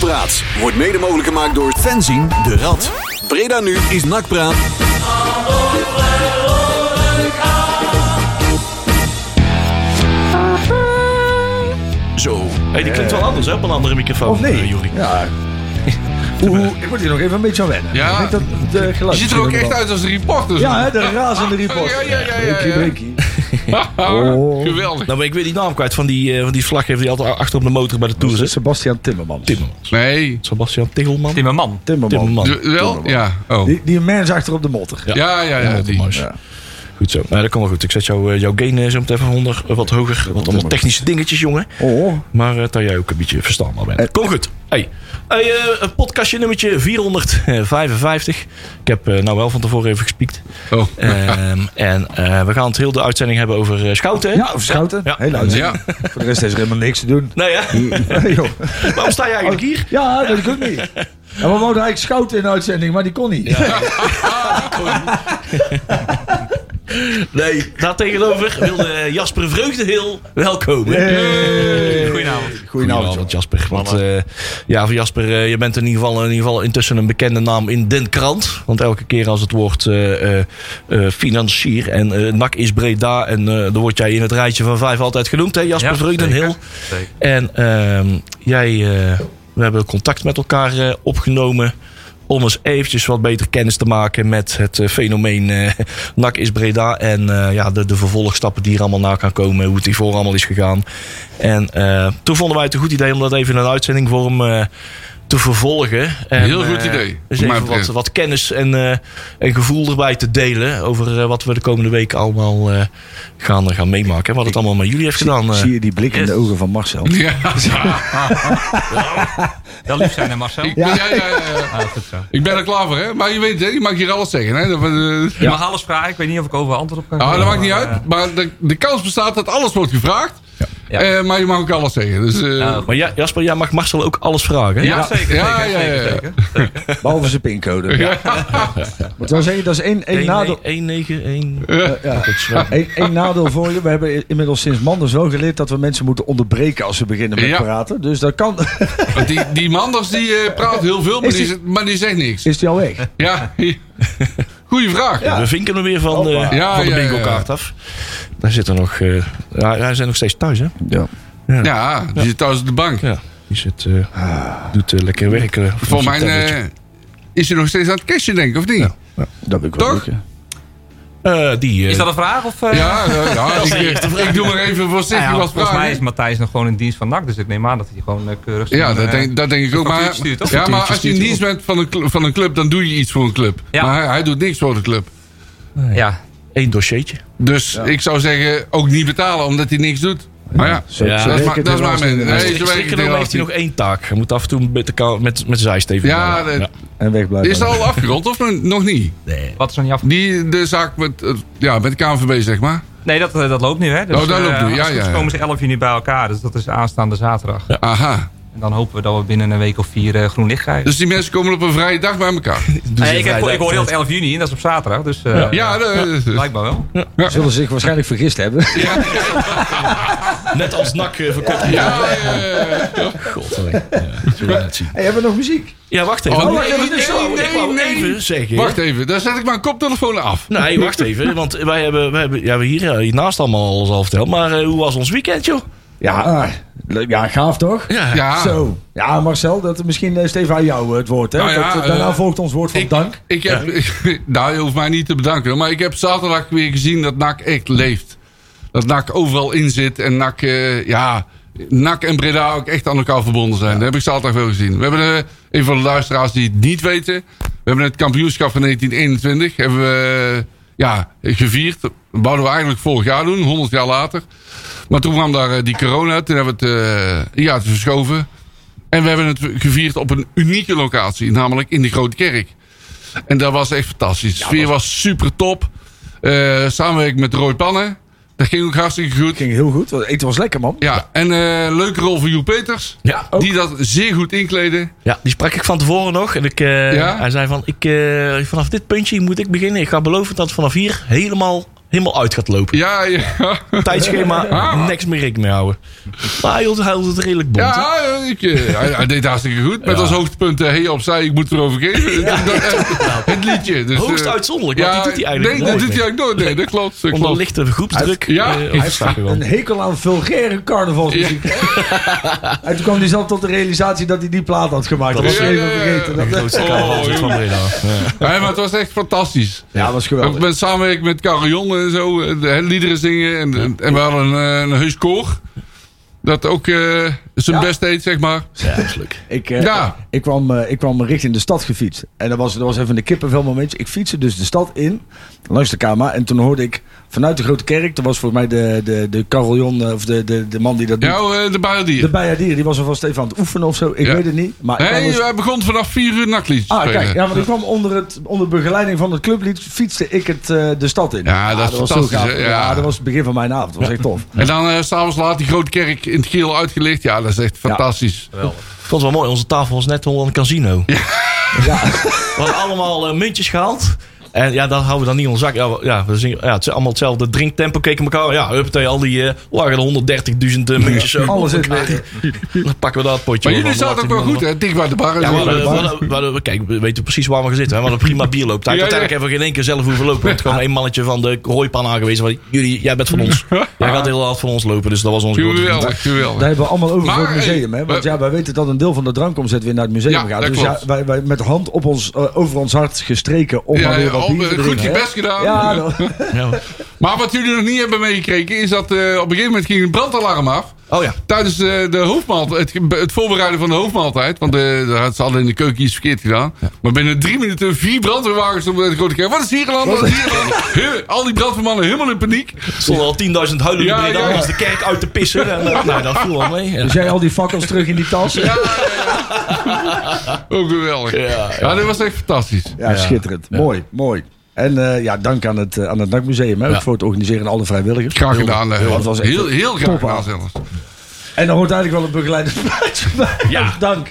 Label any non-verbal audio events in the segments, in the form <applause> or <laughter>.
Nakpraat wordt mede mogelijk gemaakt door Fenzin de Rad. Breda nu is Nakpraat. Zo. Hey, die klinkt wel anders, hè? Op een andere microfoon, Of nee? eh, Joeri. Ja. <laughs> Oeh, ik moet hier nog even een beetje aan wennen. Ja. Ik denk dat de Je geluid ziet er ook echt uit als een reporter. Ja, hè, de <laughs> razende reporter. Ja, ja, ja, ja. <laughs> Oh. Geweldig. Nou ik weer die naam kwijt van die, eh, van die verslaggever die altijd achter op de motor bij de Tour zit. Sebastian Timmermans. Timmermans. Nee. Sebastian Tichelman. Timmerman. Timmerman. Timmerman. Wel? Ja. Oh. Die, die mens achter op de motor. Ja, ja, ja. die. Ja. Goed zo. Nou, dat komt wel goed. Ik zet jou, eh, jouw gain zo meteen even onder, eh, wat hoger. Wat allemaal technische dingetjes, jongen. Oh, Maar eh, dat jij ook een beetje verstaanbaar bent. Kom goed. Hey. Podcastje nummertje 455. Ik heb nou wel van tevoren even gespiekt. Oh. Ehm, <laughs> en we gaan het heel de uitzending hebben over schouten. ja, over schouten. Ja. Heel uit. Ja. Voor de rest is er helemaal niks te doen. Nou <laughs> ja, Joh. waarom sta je eigenlijk hier? Ja, dat weet ik ook niet. En we wouden eigenlijk schouten in de uitzending, maar die kon niet. <laughs> Nee, daar tegenover wilde Jasper Vreugdehil welkom. Hey. Goedenavond. Goedenavond. Jasper. Want eh, ja, voor Jasper, eh, je bent in ieder, geval, in ieder geval intussen een bekende naam in Den Krant. Want elke keer als het woord eh, eh, eh, financier en eh NAC is Breda... en eh, dan word jij in het rijtje van vijf altijd genoemd, hè, Jasper Ja, Vreugdenhil. En ehm, jij, eh, we hebben contact met elkaar eh, opgenomen om eens eventjes wat beter kennis te maken met het eh, fenomeen eh <laughs> NAC is Breda. En eh, ja, de, de vervolgstappen die er allemaal na gaan komen. Hoe het hiervoor allemaal is gegaan. En toen vonden wij het een goed idee om dat even in een uitzending vorm eh, te vervolgen. En, Heel goed eh, idee, Dus even wat, wat kennis en, eh, en gevoel erbij te delen. Over eh, wat we de komende weken allemaal eh, gaan, gaan meemaken. En wat het allemaal met jullie heeft gedaan. Zie je die blik in de Yes. ogen van Marcel? Ja. <laughs> Wel lief zijn, hè Marcel? Ik, ja. Ja, ja, ja. Ah, ik ben er klaar voor, hè? Maar je weet, hè, je mag hier alles zeggen. Hè? Je mag alles vragen. Ik weet niet of ik over antwoord op kan Ah, dat maakt niet uit. Maar de, de kans bestaat dat alles wordt gevraagd. Ja. Eh, maar je mag ook alles zeggen. Dus, eh, Ja, Maar ja, Jasper, jij mag Marcel ook alles vragen. hè? Ja, zeker. Ja, zeker, ja, ja, ja. zeker, zeker. <laughs> Behalve zijn pincode. Ja. Moet wel zeggen, dat is één, één nadeel. 191. Eh, ja. Eén één nadeel voor je. We hebben inmiddels sinds Manders wel geleerd dat we mensen moeten onderbreken als ze beginnen met Ja. praten. Dus dat kan. <laughs> Want die, die Manders die eh, praat heel veel, maar die, maar die zegt niks. Is die al weg? Ja. <laughs> Goeie vraag. We vinken hem weer van, de. Ja, van de bingo kaart af. Daar zit er nog... eh ja, hij zijn nog steeds thuis, hè? Ja. Ja, die zit thuis op de bank. Ja. Die zit, eh, doet eh, lekker werken. Voor mij eh, is hij nog steeds aan het cashen, denk ik, of niet? Ja. Ja, Dat heb ik wel Toch? leuk, ja. Eh, die, eh, Is dat een vraag? Of, eh? ja, ja, <laughs> ik, ik doe maar even Nou voorzichtig ja, wat volgens mij is vragen. Matthijs nog gewoon in dienst van NAC. Dus ik neem aan dat hij gewoon keurig Ja, dat denk, dat denk ik ook. Maar, stuurt, ja, maar als je in dienst bent van een, van een club, dan doe je iets voor een club. Ja. Maar hij, hij doet niks voor de club. Ja, één dossiertje. Dus ik zou zeggen, ook niet betalen omdat hij niks doet. Maar ja, Zo, Ja, zo dat is, maar, dat is mijn helaas mening. heeft hij nog één taak. Hij moet af en toe met, de met, met zijn even. Ja, En wegblijven. Is het al afgerond of nog- niet? Nee. wat is er niet af? Die, de zaak met, eh, ja, met de KNVB, zeg maar. Nee, dat, eh, dat loopt nu, hè? Dus, Oh, dat loopt nu, eh, ja, het ja, ja. komen ze 11 juni bij elkaar. Dus dat is aanstaande zaterdag. Aha. En dan hopen we dat we binnen een week of vier eh, groen licht krijgen. Dus die mensen komen op een vrije dag bij elkaar. <laughs> Nee, ik, heb, ik hoor heel het 11 juni en dat is op zaterdag. Dus eh, Ja, de, blijkbaar wel. Zullen ze zich waarschijnlijk vergist hebben. <laughs> Net als nak uh, verkocht. Ja, ja, ja, ja. God, ja. Hey, hebben we nog muziek? Ja, wacht even. Oh, nee, nee, ik nee, even zeggen. Wacht even, dan zet ik mijn koptelefoon af. Nee, wacht even. Want wij hebben, wij hebben, ja, we hier, ja, hiernaast allemaal alles al verteld. Maar eh, hoe was ons weekend, joh? Ja, leuk. ja gaaf toch? Ja. Ja, Zo. Ja, Marcel, dat misschien eh, Steven aan jou het woord. Hè? Nou ja, Dat, eh, daarna eh, volgt ons woord van ik, dank. Ik heb, <laughs> nou, je hoeft mij niet te bedanken. Maar ik heb zaterdag weer gezien dat NAC echt leeft. Dat NAC overal in zit. En NAC, eh, ja, NAC en Breda ook echt aan elkaar verbonden zijn. Dat heb ik zaterdag wel gezien. We hebben, eh, een van de luisteraars die het niet weten. We hebben het kampioenschap van 1921 hebben we, eh, ja, gevierd. Dat wouden we eigenlijk vorig jaar doen, 100 jaar later. Maar toen kwam daar eh, die corona. Toen hebben we het eh, jaartje verschoven. En we hebben het gevierd op een unieke locatie. Namelijk in de Grote Kerk. En dat was echt fantastisch. De sfeer was super top. Eh samenwerking met Roy Pannen. Dat ging ook hartstikke goed. Ging heel goed. Het eten was lekker, man. Ja, en leuke rol voor Joep Peters. Ja, ook. Die dat zeer goed inkleden. ja, die sprak ik van tevoren nog. En ik, Ja? hij zei van, ik, vanaf dit puntje moet ik beginnen. Ik ga beloven dat vanaf hier helemaal, helemaal uit gaat lopen. Ja, ja. <laughs> Tijdschema, niks meer rekening mee houden. Maar hij hield, hij hield het redelijk bond. Ja, ik, eh, hij, hij deed hartstikke goed. Met als hoogtepunt, eh, hey opzij, ik moet erover geven. <laughs> Dat- dat- <laughs> het liedje. Dus, Hoogst eh, uitzonderlijk, want die doet hij eigenlijk Nee, dat doet hij eigenlijk nooit. Nee, dat klopt. Dat Onder klopt. lichte groepsdruk. Ja, eh, hij op Hij heeft een hekel aan vulgaire carnavalsmuziek. en toen kwam hij zelf tot de realisatie dat hij die plaat had gemaakt. Dat was Ja, even ja, ja. vergeten. De Dat, grootste Oh, van. Breda. Ja. Ja, maar het was echt fantastisch. ja, dat was geweldig. met samenwerking met Carillon en zo. eh, De hele liederen zingen. En, en, en we hadden een, eh, een heus koor. Dat ook eh, zijn Ja. best deed, zeg maar. Ja, dat is leuk. Ik, eh, Ja. ik, kwam, eh, ik kwam richting de stad gefietst. En dat was, dat was even een kippenvel momentje. Ik fietste dus de stad in, langs de Kama. En toen hoorde ik vanuit de Grote Kerk... dat was volgens mij de, de, de carillon, eh, of de, de, de man die dat doet. Ja, eh, de De. Bijadier, die was alvast even aan het oefenen of zo. Ik Ja. weet het niet. Maar Nee, hij begon vanaf vier uur nachtliedjes te Ah, spelen. kijk, ja, want ik kwam onder, het, onder begeleiding van het clublied, fietste ik het, eh, de stad in. Ja, dat is was zo fantastisch, gaaf. Ja. Ja. dat was het begin van mijn avond. Dat was echt tof. En dan eh, s s'avonds laat die grote kerk in het geel uitgelicht. Ja, dat is echt fantastisch. Ik vond het wel mooi. Onze tafel was net al een casino. Ja. <laughs> We hadden allemaal muntjes gehaald. En ja, dat houden we dan niet in onze zak. Ja, we, ja, we zingen, ja, het is allemaal hetzelfde drinktempo. Keken elkaar. Ja, huppatee, al die eh lagen er 130.000 eh, muntjes zo. Alles op in elkaar. <laughs> Dan pakken we dat potje. Maar wel jullie zaten ook wel goed, hè? Dicht bij de bar. Ja, kijk, we weten precies waar we gaan zitten. Hè? We hadden prima bierlooptijd. Ja, ja. Uiteindelijk hebben we geen één keer zelf hoeven lopen. Het gewoon één mannetje van de hooipan aangewezen. Jullie, jij bent van ons. <laughs> Jij gaat heel hard van ons lopen. Dus dat was onze grote vriend. Geweldig, geweldig. Daar hebben we allemaal over voor het museum. hey, Hè? Want ja, wij weten dat een deel van de drankomzet weer naar het museum Ja, gaat. Dus ja, wij, wij met de hand op ons, eh, over ons hart gestreken om Ja, maar weer ja, wat te goed je best gedaan. <laughs> Ja. Maar wat jullie nog niet hebben meegekregen is dat eh, op een gegeven moment ging een brandalarm af. Oh ja. Tijdens eh, de hoofdmaaltijd, het, het voorbereiden van de hoofdmaaltijd. Want de, daar had ze hadden in de keuken iets verkeerd gedaan. Maar binnen drie minuten vier brandweerwagens op de grote kerk. Wat is hier geland? Wat is hier geland? Al die brandweermannen helemaal in paniek. Er stonden al 10.000 huilende Ja, ja, ja. de kerk uit te pissen. En, eh, nou, dat viel wel mee. Ja. Dus jij al die fakkels terug in die tas. Ja, Ja, ja, ja. Ook geweldig. Ja, Ja, ja. dit was echt fantastisch. schitterend. Mooi, mooi. En eh, ja, dank aan het, eh, aan het NAC-museum ook Ja. voor het organiseren en alle vrijwilligers. Graag gedaan. eh, heel- dat was heel, heel graag gedaan zelfs. En dan hoort eigenlijk wel een begeleidend plaatje <laughs> bij. Ja. Dank.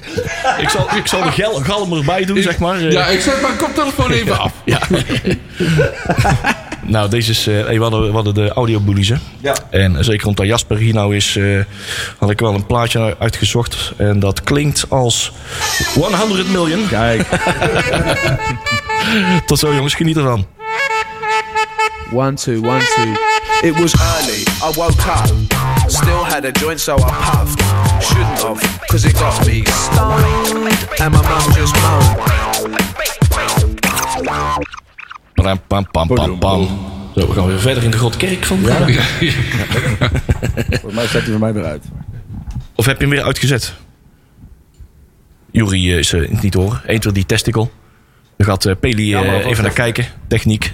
Ik zal, ik zal de gel, galm erbij doen, zeg maar. Ja, ik zet mijn koptelefoon even af. Ja. <laughs> nou, deze is... eh, we, hadden, we hadden de audiobullies, hè. Ja. En zeker omdat Jasper hier nou is... eh, had ik wel een plaatje uitgezocht. En dat klinkt als 100 million. Kijk. <laughs> Tot zo, jongens. Geniet ervan. One, two, one, two. It was early, I woke up. Still had a joint, so I puffed. Shouldn't have, cause it got me stoned. And my mum just moaned. Pam, pam, pam, pam, pam. Zo, we gaan weer verder in de grote kerk van Breda. <laughs> Volgens mij staat hij voor mij weer uit. Of heb je hem weer uitgezet? Jury eh, is eh, niet te horen. Eentje die testicle. Dan gaat eh, Peli even naar kijken. Techniek.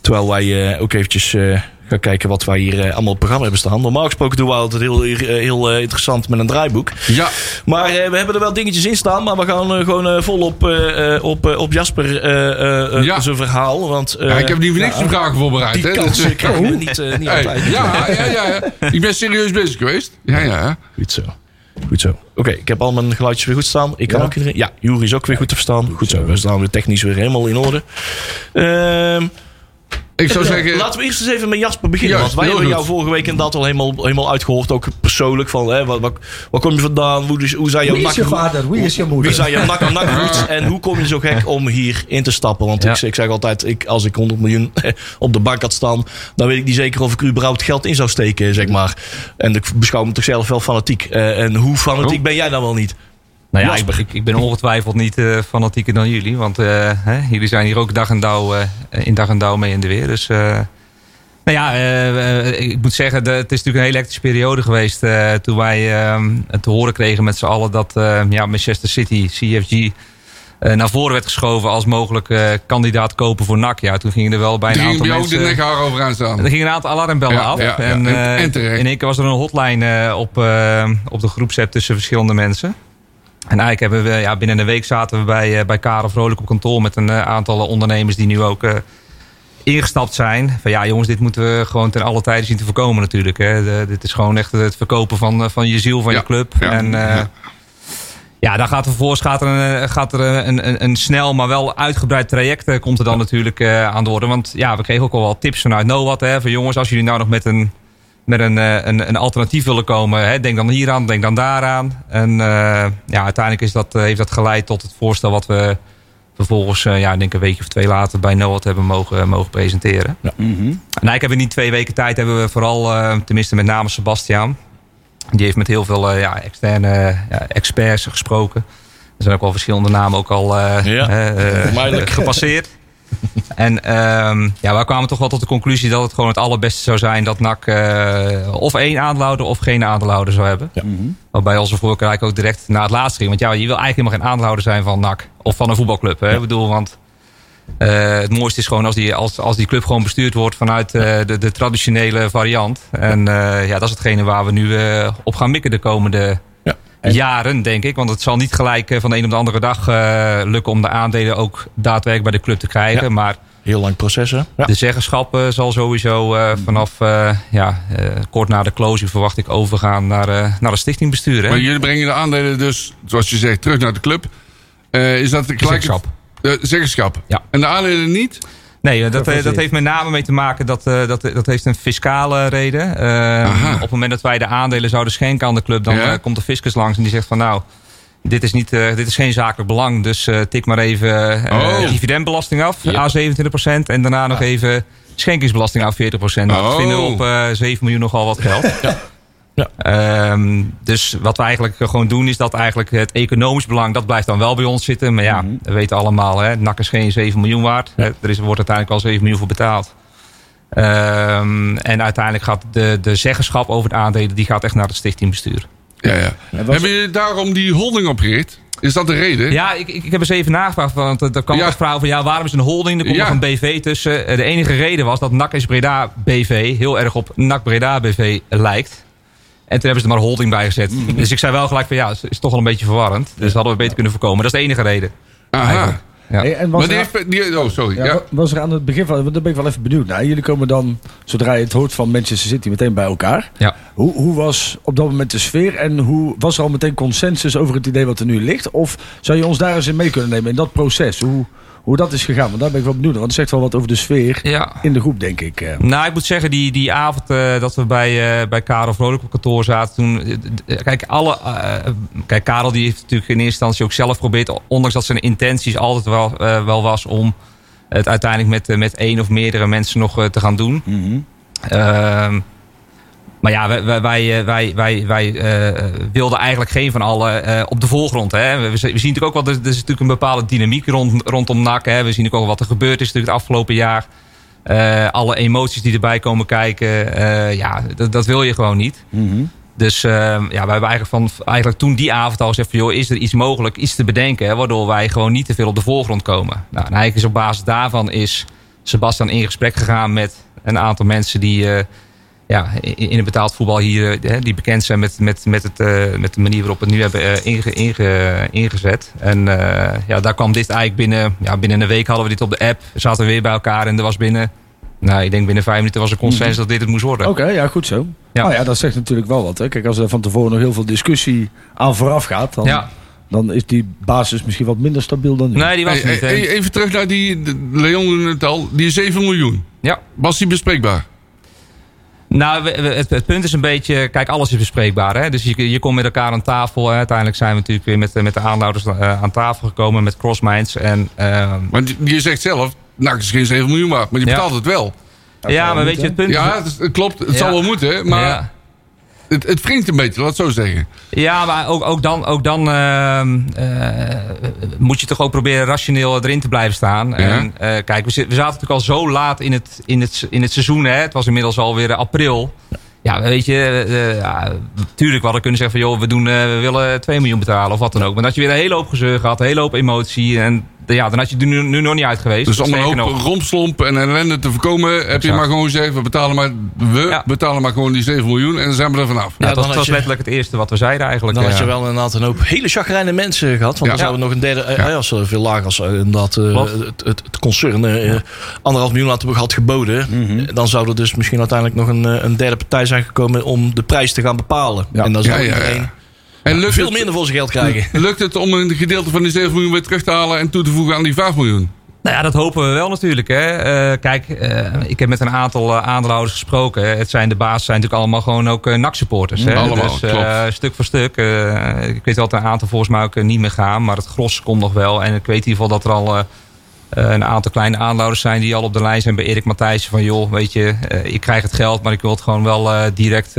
Terwijl wij ook eventjes eh, gaan kijken wat wij hier eh, allemaal op programma hebben staan. Normaal gesproken doen we altijd heel, eh, heel eh, interessant met een draaiboek. Ja, Maar we hebben er wel dingetjes in staan. Maar we gaan gewoon vol op, op, op Jasper Ja. zijn verhaal. Want ja, ik heb niet voor niks een vraag voorbereid. die hè. kans Dus, niet, niet hey, altijd. ja, ja, ja, ja. Ik ben serieus bezig geweest. Ja, ja. Goed zo. Goed zo. Oké, ik heb al mijn geluidjes weer goed staan. Ik kan Ja? ook iedereen. Ja, Jury is ook weer goed te verstaan. Goed, zo. We staan weer technisch weer helemaal in orde. Ehm, Ik zou zeggen... laten we eerst eens even met Jasper beginnen. Juist, want wij hebben jou goed. vorige week inderdaad al helemaal, helemaal uitgehoord. Ook persoonlijk van hè, wat, wat, waar kom je vandaan? Hoe, dus- hoe zijn jouw Wie is je vader? Wie is je moeder? Wie zijn jouw nak- <laughs> nakkenroots? En hoe kom je zo gek om hier in te stappen? Want Ja. ik, ik zeg altijd, ik, als ik 100 miljoen <laughs> op de bank had staan... dan weet ik niet zeker of ik er überhaupt geld in zou steken, zeg maar. En ik beschouw me toch zelf wel fanatiek. Eh, en hoe fanatiek Oh. ben jij dan wel niet? Nou ja, ik, ik, ik ben ongetwijfeld niet eh, fanatieker dan jullie. Want eh, hè, jullie zijn hier ook dag en dauw, eh, in dag en dauw mee in de weer. Dus nou ja, ik moet zeggen, het is natuurlijk een hele hectische periode geweest. toen wij eh, te horen kregen met z'n allen dat eh, ja, Manchester City, CFG... naar voren werd geschoven als mogelijk kandidaat kopen voor NAC. Ja, toen gingen er wel Die een aantal bij jou ook mensen... de nekhaar overaan staan. Er gingen een aantal alarmbellen Ja, af. ja, ja. En, En- en terecht. in één keer was er een hotline op, op de groepsapp tussen verschillende mensen. En eigenlijk hebben we, ja, binnen een week zaten we bij, eh, bij Karel Vrolijk op kantoor met een eh, aantal ondernemers die nu ook eh, ingestapt zijn. Van ja, jongens, dit moeten we gewoon ten alle tijden zien te voorkomen natuurlijk. Hè. De- dit is gewoon echt het verkopen van, eh, van je ziel, van Ja, je club. ja, en eh, ja. Ja, dan gaat er vervolgens gaat er, een, gaat er een, een, een snel, maar wel uitgebreid traject eh, komt er dan natuurlijk eh, aan de orde. Want ja, we kregen ook al wel tips vanuit NOWAT. Hè, van jongens, als jullie nou nog met een, met een, eh, een, een alternatief willen komen, hè, denk dan hieraan, denk dan daaraan. En eh, ja, uiteindelijk is dat, eh, heeft dat geleid tot het voorstel wat we vervolgens, eh, ja, ik denk een weekje of twee later bij NOWAT hebben mogen, mogen presenteren. Mhm. Nou, ik heb in die twee weken tijd hebben we vooral, eh, tenminste met name Sebastiaan, die heeft met heel veel eh, ja, externe ja, experts gesproken. Er zijn ook wel verschillende namen ook al eh, Ja, onmiddellijk. gepasseerd. <laughs> En ehm, ja, wij kwamen toch wel tot de conclusie dat het gewoon het allerbeste zou zijn dat NAC eh, of één aandeelhouder of geen aandeelhouder zou hebben. Mhm. Waarbij onze voorkeur eigenlijk ook direct naar het laatste ging. Want ja, je wil eigenlijk helemaal geen aandeelhouder zijn van NAC of van een voetbalclub. Hè? Ik bedoel, want eh, het mooiste is gewoon als die, als, als die club gewoon bestuurd wordt vanuit eh, de, de traditionele variant. En eh, ja, dat is hetgene waar we nu eh, op gaan mikken de komende Ja. jaren, denk ik. Want het zal niet gelijk eh, van de een op de andere dag eh, lukken om de aandelen ook daadwerkelijk bij de club te krijgen. Ja. Maar Heel lang processen. Ja. de zeggenschap eh, zal sowieso eh, vanaf eh, ja, eh, kort na de closing verwacht ik overgaan naar, eh, naar het stichtingbestuur. Hè? Maar jullie brengen de aandelen dus, zoals je zegt, terug naar de club. Eh, is dat de gelijke... Zeggenschap. Zeggenschap. Ja. En de aandelen niet? Nee, eh, dat, eh, dat heeft met name mee te maken dat eh, dat, dat heeft een fiscale reden. Aha. op het moment dat wij de aandelen zouden schenken aan de club, dan Ja. komt de fiscus langs en die zegt van nou, dit is, niet, dit is geen zakelijk belang, dus tik maar even Oh. dividendbelasting af, Ja. A 27% en daarna nog even schenkingsbelasting af 40 Nou, dat Oh. vinden we op eh 7 miljoen nogal wat geld. Ja. <laughs> Ehm, dus wat we eigenlijk gewoon doen is dat eigenlijk het economisch belang, dat blijft dan wel bij ons zitten. Maar ja, we weten allemaal, hè, NAC is geen 7 miljoen waard. Hè, Er is, wordt uiteindelijk al 7 miljoen voor betaald. Ehm, en uiteindelijk gaat de, de zeggenschap over het aandelen, die gaat echt naar het stichtingbestuur. Ja, ja. was- Hebben jullie daarom die holding opgericht? Is dat de reden? Ja, ik, ik, heb eens even nagevraagd. Want er kwam Ja. een vraag van ja, waarom is een holding? Er komt Ja. nog een BV tussen. Eh, De enige reden was dat NAC is Breda BV heel erg op NAC Breda BV lijkt. En toen hebben ze er maar holding bij gezet. Mhm. Dus ik zei wel gelijk van ja, het is toch wel een beetje verwarrend. Dus dat hadden we beter kunnen voorkomen. Dat is de enige reden. Aha. Eigenlijk. Ja. Hey, en was Maar die er, heeft... Die, oh, sorry. ja, Ja. wa- was er aan het begin van, want daar ben ik wel even benieuwd naar. Jullie komen dan, zodra je het hoort van Manchester City, meteen bij elkaar. Ja. Hoe, hoe was op dat moment de sfeer en hoe was er al meteen consensus over het idee wat er nu ligt? Of zou je ons daar eens in mee kunnen nemen in dat proces? Hoe, hoe dat is gegaan? Want daar ben ik wel benieuwd naar. Want het zegt wel wat over de sfeer ja. in de groep, denk ik. eh. Nou, ik moet zeggen, die, die avond eh, dat we bij, eh, bij Karel Vrolijk op kantoor zaten. Toen, kijk, alle, kijk, Karel die heeft natuurlijk in eerste instantie ook zelf geprobeerd. Ondanks dat zijn intenties altijd wel, wel was om het uiteindelijk met, met één of meerdere mensen nog te gaan doen. Ehm, maar ja, wij, wij, wij, eh, wij, wij, eh, wilden eigenlijk geen van allen eh, op de voorgrond. Hè. We, we zien natuurlijk ook wel, er, is natuurlijk een bepaalde dynamiek rond, rondom NAC. Hè. We zien ook wel wat er gebeurd is natuurlijk het afgelopen jaar. Alle emoties die erbij komen kijken. ja, dat, dat wil je gewoon niet. Mhm. Dus ja, wij hebben eigenlijk, van, eigenlijk toen die avond al gezegd van... joh, is er iets mogelijk, iets te bedenken... Hè, waardoor wij gewoon niet te veel op de voorgrond komen. Nou, en eigenlijk is op basis daarvan is Sebastian in gesprek gegaan... met een aantal mensen die ja, in, het betaald voetbal hier... die bekend zijn met, met, met, het, eh, met de manier waarop we het nu hebben eh, inge, inge- ingezet. En eh, ja, daar kwam dit eigenlijk binnen... Ja, binnen een week hadden we dit op de app. Zaten we weer bij elkaar en er was binnen... Nou, ik denk binnen vijf minuten was er consensus dat dit het moest worden. Oké, ja, goed zo. Ja. Nou ja, dat zegt natuurlijk wel wat. Hè. Kijk, als er van tevoren nog heel veel discussie aan vooraf gaat, dan, Ja, dan is die basis misschien wat minder stabiel dan nu. nee, die was niet. even terug naar die... Leon noemde het al. Die 7 miljoen. Ja. Was die bespreekbaar? Nou, we- we- het, het punt is een beetje, kijk, alles is bespreekbaar. Hè? Dus je, je komt met elkaar aan tafel. Hè? Uiteindelijk zijn we natuurlijk weer met, met de aandeelhouders eh, aan tafel gekomen met Crossminds. En, ehm, Want je zegt zelf... Nou, is geen 7 miljoen waard. Maar je Ja. betaalt het wel. ja, maar weet je, het punt Ja, is... het, het klopt. Het Ja. zal wel moeten. Maar ja. Het, het wringt een beetje, laat het zo zeggen. Ja, maar ook, ook dan, ook dan ehm, eh, moet je toch ook proberen rationeel erin te blijven staan. En, eh, kijk, we, zaten natuurlijk al zo laat in het, in het, in het seizoen. Hè? Het was inmiddels alweer april. Ja, weet je, eh, ja, tuurlijk we hadden kunnen zeggen van... joh, we, doen, eh, we willen 2 miljoen betalen of wat dan ook. Maar had je weer een hele hoop gezeur gehad, een hele hoop emotie. En ja, dan had je er nu, nu nog niet uit geweest. Dus om een hoop nog- rompslomp en ellende te voorkomen... heb je maar gewoon gezegd... we betalen maar, we Ja. betalen maar gewoon die 7 miljoen... en dan zijn we er vanaf. Ja, dat was, je- letterlijk het eerste wat we zeiden eigenlijk. Dan had ja. je wel inderdaad een hoop hele chagrijne mensen gehad. Want Ja. dan zouden we nog een derde... eh, Ja. Als er veel lager als eh, inderdaad eh, Klopt. het, het, het concern eh, anderhalf miljoen had, had geboden. Mhm. Dan zou er dus misschien uiteindelijk nog een, eh, een derde partij zijn gekomen om de prijs te gaan bepalen. Ja. En dan Ja, zou ja, ja. iedereen En lukt Veel het, minder voor zijn geld krijgen. <laughs> lukt het om een gedeelte van die 7 miljoen weer terug te halen en toe te voegen aan die 5 miljoen? Nou ja, dat hopen we wel natuurlijk. Hè. Eh, kijk, eh, ik heb met een aantal eh, aandeelhouders gesproken. Het zijn de baas zijn natuurlijk allemaal gewoon ook NAC-supporters. hè. Allemaal, dus, eh, stuk voor stuk. eh, ik weet wel dat een aantal volgens mij ook niet meer gaan. Maar het gros komt nog wel. En ik weet in ieder geval dat er al... eh, een aantal kleine aandeelhouders zijn die al op de lijn zijn bij Erik Matthijssen. Van joh, weet je, eh, ik krijg het geld, maar ik wil het gewoon wel eh, direct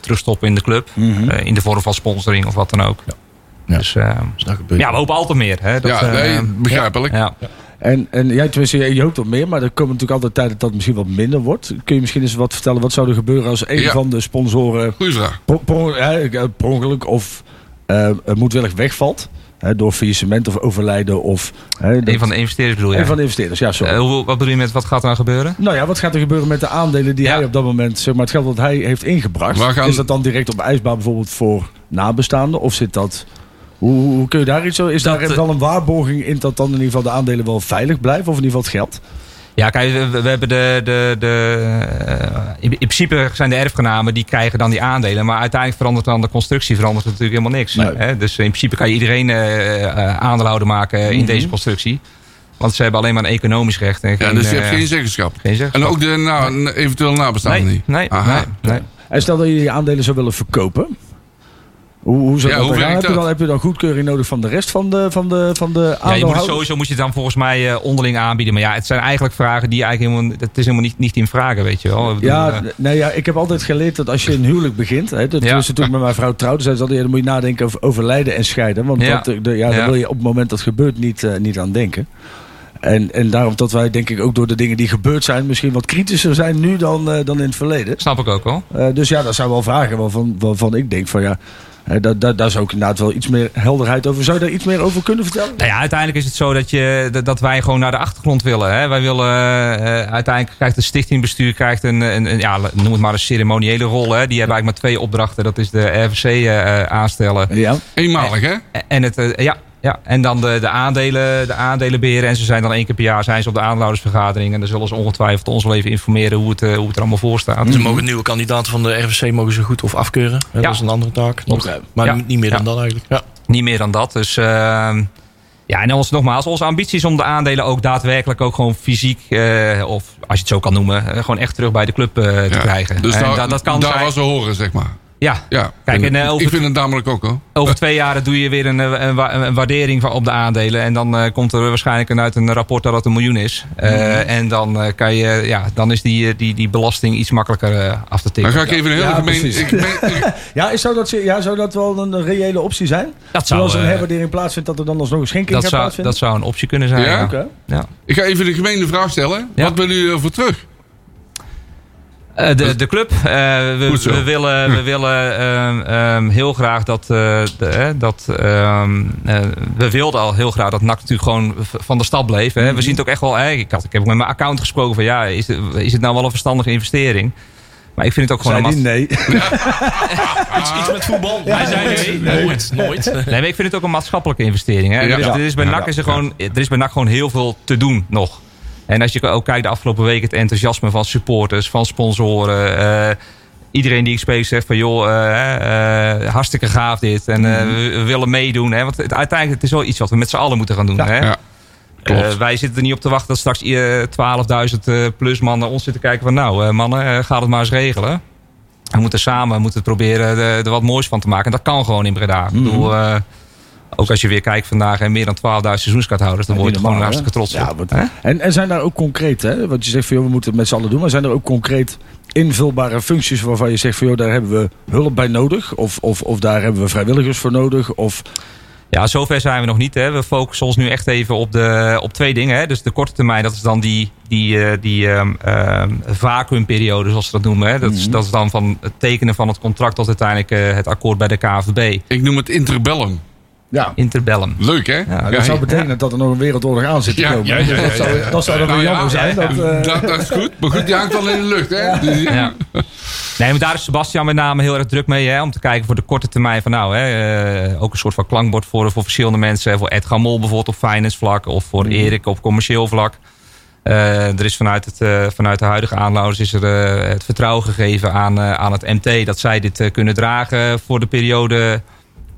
terugstoppen in de club. Eh, in de vorm van sponsoring of wat dan ook. Ja. Dus eh, Dus dat gebeurt. ja, we hopen altijd meer. Hè? Dat, ja, eh, nee, begrijpelijk. ja. En, en jij, tenminste, je, je hoopt op meer, maar er komen natuurlijk altijd tijden dat het misschien wat minder wordt. Kun je misschien eens wat vertellen, wat zou er gebeuren als een Ja. van de sponsoren Goeie vraag. per, per, eh, per ongeluk of moedwillig wegvalt? Hè, door faillissement of overlijden of... Dat- Een van de investeerders bedoel je? een van de investeerders, ja, sorry. Eh, hoe- wat bedoel je met wat gaat er nou gebeuren? Nou ja, wat gaat er gebeuren met de aandelen die Ja. hij op dat moment, zeg maar, het geld dat hij heeft ingebracht? Waar gaan- Is dat dan direct op ijsbaar bijvoorbeeld voor nabestaanden? Of zit dat. Hoe, hoe kun je daar iets zo? Is Dat, daar eh, wel een waarborging in dat dan in ieder geval de aandelen wel veilig blijven? Of in ieder geval het geld? Ja, kijk, we, we hebben de. de, de eh, in, in principe zijn de erfgenamen die krijgen dan die aandelen. Maar uiteindelijk verandert dan de constructie verandert natuurlijk helemaal niks. Nee. Hè? Dus in principe kan je iedereen eh eh, aandeelhouder maken in Mhm. deze constructie. Want ze hebben alleen maar een economisch recht. En Ja, geen, dus je hebt geen zeggenschap. geen zeggenschap. En ook de na, eventueel nabestaanden nee, niet? nee, Aha. nee, nee. En stel dat je je aandelen zou willen verkopen. Hoe, hoe zou Ja, dat hoe gaan? Heb je, dat? dan, heb je dan goedkeuring nodig van de rest van de, van de, van de Ja, je moet sowieso moet je het dan volgens mij eh, onderling aanbieden. Maar ja, het zijn eigenlijk vragen die eigenlijk helemaal. Het is helemaal niet, niet in vragen, weet je wel. Ik bedoel, Ja, nee, ja, ik heb altijd geleerd dat als je een huwelijk begint, hè, dat Ja. was toen ik met mijn vrouw trouwde, zei ze altijd, ja, dan moet je nadenken over overlijden en scheiden. Want Ja. dat, eh, de, ja, daar Ja. wil je op het moment dat het gebeurt niet, niet aan denken. En, en daarom dat wij denk ik ook door de dingen die gebeurd zijn misschien wat kritischer zijn nu dan, dan in het verleden. snap ik ook wel. Eh, dus ja, dat zijn wel vragen waarvan, waarvan ik denk van ja, daar zou ik inderdaad wel iets meer helderheid over. Zou je daar iets meer over kunnen vertellen? Nou ja, uiteindelijk is het zo dat, je, dat- dat wij gewoon naar de achtergrond willen. Hè. Wij willen, eh, uiteindelijk krijgt het stichtingbestuur krijgt een, een, een- ja, noem het maar een ceremoniële rol. Hè. Die hebben eigenlijk maar twee opdrachten. Dat is de RVC eh, aanstellen Ja. Eenmalig, hè? en het, eh, ja, ja, en dan de, de, aandelen, de aandelen beheren. En ze zijn dan één keer per jaar zijn ze op de aandeelhoudersvergadering. En dan zullen ze ongetwijfeld ons wel even informeren hoe het, eh, hoe het er allemaal voor staat. Ze mogen nieuwe kandidaten van de RVC mogen ze goed of afkeuren. Ja. Dat is een andere taak. Maar Ja. niet- meer dan Ja. dat eigenlijk. Ja. Niet meer dan dat. Dus ehm, ja, en ons, nogmaals, onze ambitie is om de aandelen ook daadwerkelijk ook gewoon fysiek, eh, of als je het zo kan noemen, eh, gewoon echt terug bij de club eh, te Ja. krijgen. Dus en daar, dat, dat kan daar zijn. was ze horen, zeg maar. Ja, Ja. Kijk, en, eh, over- ik vind het namelijk ook, hoor. over twee jaar doe je weer een, eh, een, wa- een waardering van, op de aandelen. En dan eh, komt er waarschijnlijk een- uit een rapport dat het een miljoen is. Eh, En dan, eh, kan je, ja, dan is die, die, die belasting iets makkelijker af te Dan tikken. ga ik even een hele Ja, gemeen... Ik, ben- ik- <laughs> Ja, is zou, dat, ja, zou dat wel een reële optie zijn? Dat zou, Zoals een eh, herwaardering plaatsvindt, dat er dan alsnog een schenking dat, gaat zou, plaatsvinden? dat zou een optie kunnen zijn. Ja? Ja? Oké. Ja. ik ga even de gemeene vraag stellen. Ja. Wat willen jullie ervoor terug? Eh, de, de club. Eh, we, we willen, we willen ehm, ehm, heel graag dat. eh, de, dat ehm, eh, we wilden al heel graag dat NAC natuurlijk gewoon van de stad bleef. Hè. We zien het ook echt wel. Hè, ik, had, ik heb ook met mijn account gesproken van ja, is het, is het nou wel een verstandige investering? Maar ik vind het ook gewoon Zei een die maats- nee. Iets, <laughs> iets met voetbal. Hij zei nee. Nooit, nooit. Nee, maar ik vind het ook een maatschappelijke investering. Hè. Ja. Er, is, er, is bij. NAC is er, gewoon, er is bij NAC gewoon heel veel te doen nog. En als je ook kijkt de afgelopen week het enthousiasme van supporters, van sponsoren. eh, iedereen die ik spreek zegt van joh, eh, eh, hartstikke gaaf dit. En eh, we, willen meedoen. Hè. Want het, uiteindelijk het is wel iets wat we met z'n allen moeten gaan doen. Hè. Ja, wij zitten er niet op te wachten dat straks eh, 12.000 eh, plus mannen ons zitten kijken van nou mannen, gaat het maar eens regelen. We moeten samen moeten proberen er, wat moois van te maken. En dat kan gewoon in Breda. Ik bedoel, eh, ook als je weer kijkt vandaag en meer dan 12.000 seizoenskaarthouders, dan word je er gewoon hartstikke trots op. Ja, Hè? en, en zijn daar ook concreet, hè? Want je zegt van joh, we moeten het met z'n allen doen. Maar zijn er ook concreet invulbare functies waarvan je zegt van joh, daar hebben we hulp bij nodig? Of, of, of daar hebben we vrijwilligers voor nodig? Of Ja, zover zijn we nog niet. Hè. We focussen ons nu echt even op, de, op twee dingen. Hè. Dus de korte termijn, dat is dan die, die, eh, die ehm, ehm, vacuumperiode, zoals ze dat noemen. Hè. Dat, is, dat is dan van het tekenen van het contract tot uiteindelijk eh, het akkoord bij de KVB. Ik noem het interbellum. Ja, Interbellum. Leuk, hè? Dat zou betekenen dat er nog een wereldoorlog aan zit te Ja, komen. ja, ja, ja, dat, zou, dat zou dan wel Nou ja, jammer zijn. Dat, eh, dat, dat is goed. Maar goed, die hangt wel in de lucht, hè? Dus- Ja. Nee, maar daar is Sebastian met name heel erg druk mee. Hè, om te kijken voor de korte termijn van nou, hè, eh, ook een soort van klankbord voor, voor verschillende mensen. Voor Edgar Mol bijvoorbeeld op finance vlak. Of voor Erik op commercieel vlak. Eh, er is vanuit, het, eh, vanuit de huidige aanlouders is er het vertrouwen gegeven aan, eh, aan het MT dat zij dit kunnen dragen voor de periode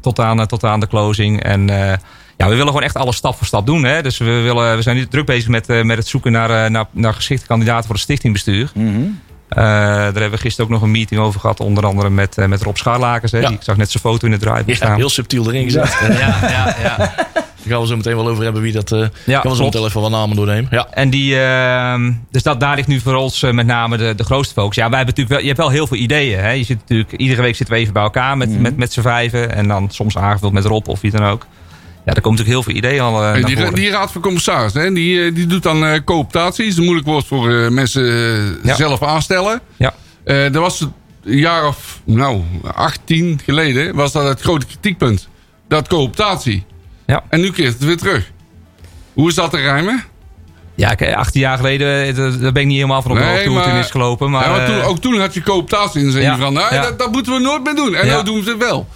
tot, aan, eh, tot aan de closing. En eh, ja, we willen gewoon echt alles stap voor stap doen. Hè? Dus we, willen, we zijn nu druk bezig met, eh, met het zoeken naar, eh, naar, naar geschikte kandidaten voor het stichtingbestuur. Eh, daar hebben we gisteren ook nog een meeting over gehad. Onder andere met, eh, met Rob Scharlakers. Hè? Ja. Ik zag net zijn foto in de draaiboek Ja, staan. heel subtiel erin gezet. ja, ja, ja. <laughs> Daar gaan we zo meteen wel over hebben wie dat... eh Ja, gaan we zo meteen even wat namen doornemen. Ja. En die, ehm, dus dat, daar ligt nu voor ons eh, met name de, de grootste focus. Ja, wij hebben natuurlijk wel, je hebt wel heel veel ideeën. Hè? Je zit natuurlijk, iedere week zitten we even bij elkaar met, met, met z'n vijven. En dan soms aangevuld met Rob of wie dan ook. Ja, er komen natuurlijk heel veel ideeën al eh, die, die raad van commissarissen, hè, die, die doet dan eh, cooptatie. is een moeilijk woord voor mensen Ja. zelf aanstellen. Ja. Eh dat was een jaar of, nou, 18 geleden was dat het grote kritiekpunt. Dat cooptatie. Ja. En nu keert het weer terug. Hoe is dat te rijmen? Ja, kijk, 18 jaar geleden, eh, daar ben ik niet helemaal van op de Nee, hoogte hoe het in is gelopen. Maar, ja, maar toen, eh, ook toen had je cooptatie Ja. je van, nou, Ja. dat, dat moeten we nooit meer doen. En nou doen ze het wel.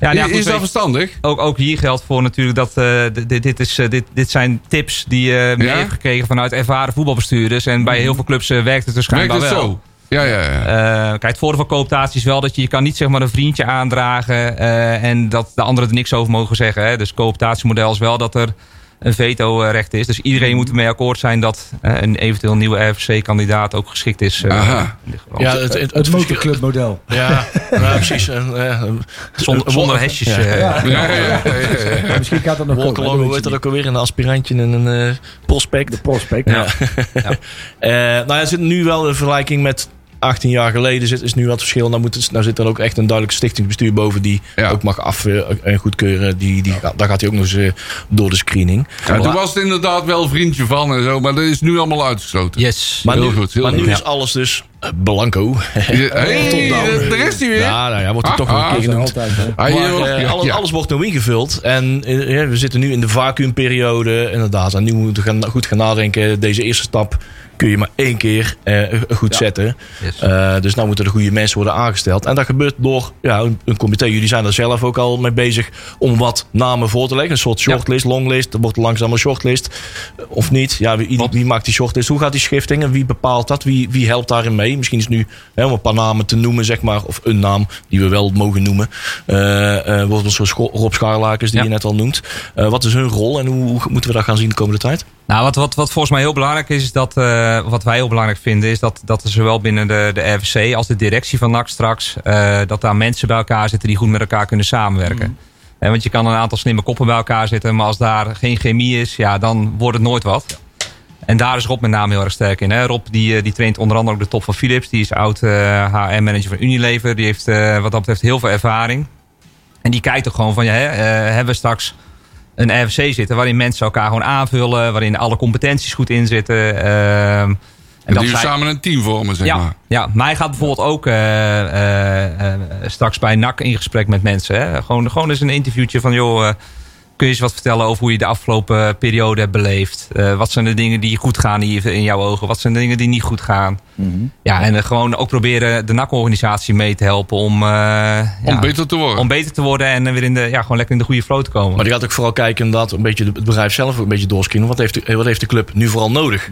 ja, ja, is goed, dat weet- verstandig? ook, ook hier geldt voor natuurlijk dat eh, dit, is, dit, dit zijn tips die je mee Ja? heeft gekregen vanuit ervaren voetbalbestuurders. En bij heel veel clubs werkt het dus schijnbaar het wel. zo? Ja, ja, ja. Eh, kijk, het voordeel van cooptatie is wel dat je, je kan niet zeg maar een vriendje aandragen eh, en dat de anderen er niks over mogen zeggen. Hè. Dus cooptatiemodel is wel dat er een veto-recht is. Dus iedereen moet ermee akkoord zijn dat eh, een eventueel nieuwe RFC-kandidaat ook geschikt is. eh, Aha. Ja, het, het, Het het motorclubmodel. Ja, <laughs> ja, precies. Zonder, zonder hesjes. Misschien gaat dat nog weet hoe je dat ook alweer? Een aspirantje en een eh, prospect. De prospect. <laughs> Ja. Eh, nou ja, er zit nu wel een vergelijking met 18 jaar geleden. Zit, is nu wat verschil. Nou, moet het, nou zit dan ook echt een duidelijk stichtingsbestuur boven die Ja. ook mag af eh, en goedkeuren. Die, die, gaat- daar gaat hij ook nog eens eh, door de screening. Ja, toen was het inderdaad wel vriendje van en zo, maar dat is nu allemaal uitgesloten. Yes. maar heel nu, goed, heel maar nu is alles dus eh, blanco. Hey, daar is hij weer. Ja, nou ja, wordt er toch nog Ah, een keer Dat genoemd. altijd, hè. Ah, Maar, joh, eh, ja, alles, ja. alles wordt nou ingevuld. En eh, ja, we zitten nu in de vacuümperiode. Inderdaad. En nu moeten we gaan, goed gaan nadenken. Deze eerste stap kun je maar één keer eh, goed zetten. Yes. Eh, dus nou moeten de goede mensen worden aangesteld. En dat gebeurt door ja, een, een comité. Jullie zijn er zelf ook al mee bezig om wat namen voor te leggen. Een soort shortlist, longlist. Er wordt langzaam een shortlist. Of niet. Ja, wie, wie, maakt die shortlist? Hoe gaat die schifting? En wie bepaalt dat? Wie, wie helpt daarin mee? Misschien is nu hè, om een paar namen te noemen, zeg maar. Of een naam die we wel mogen noemen. Eh wordt Scho- Rob Schaarlakers die Ja. je net al noemt. Wat is hun rol en hoe, hoe moeten we dat gaan zien de komende tijd? Nou, wat, wat, wat volgens mij heel belangrijk is, is dat, eh, wat wij heel belangrijk vinden, is dat, dat er zowel binnen de, de RVC als de directie van NAC straks, eh, dat daar mensen bij elkaar zitten die goed met elkaar kunnen samenwerken. Eh, want je kan een aantal slimme koppen bij elkaar zitten, maar als daar geen chemie is, ja, dan wordt het nooit wat. En daar is Rob met name heel erg sterk in. Hè? Rob die, eh, die traint onder andere ook de top van Philips. Die is oud HR-manager van Unilever. Die heeft wat dat betreft heel veel ervaring. En die kijkt ook gewoon van, ja, hè, hebben we straks een RFC zitten waarin mensen elkaar gewoon aanvullen, waarin alle competenties goed in zitten. ehm, En dat die zij- samen een team vormen, zeg ja, maar. ja, maar hij gaat bijvoorbeeld ook eh, eh, eh, straks bij NAC in gesprek met mensen. Hè? Gewoon, gewoon eens een interviewtje van, joh, kun je eens wat vertellen over hoe je de afgelopen periode hebt beleefd? Eh, wat zijn de dingen die goed gaan in jouw ogen? Wat zijn de dingen die niet goed gaan? Ja, en eh, gewoon ook proberen de NAC-organisatie mee te helpen om, eh, Om ja, beter te worden. om beter te worden en eh, weer in de, ja, gewoon lekker in de goede flow te komen. Maar die gaat ook vooral kijken inderdaad een beetje het bedrijf zelf ook een beetje doorscreenen. Wat heeft de, wat heeft de club nu vooral nodig?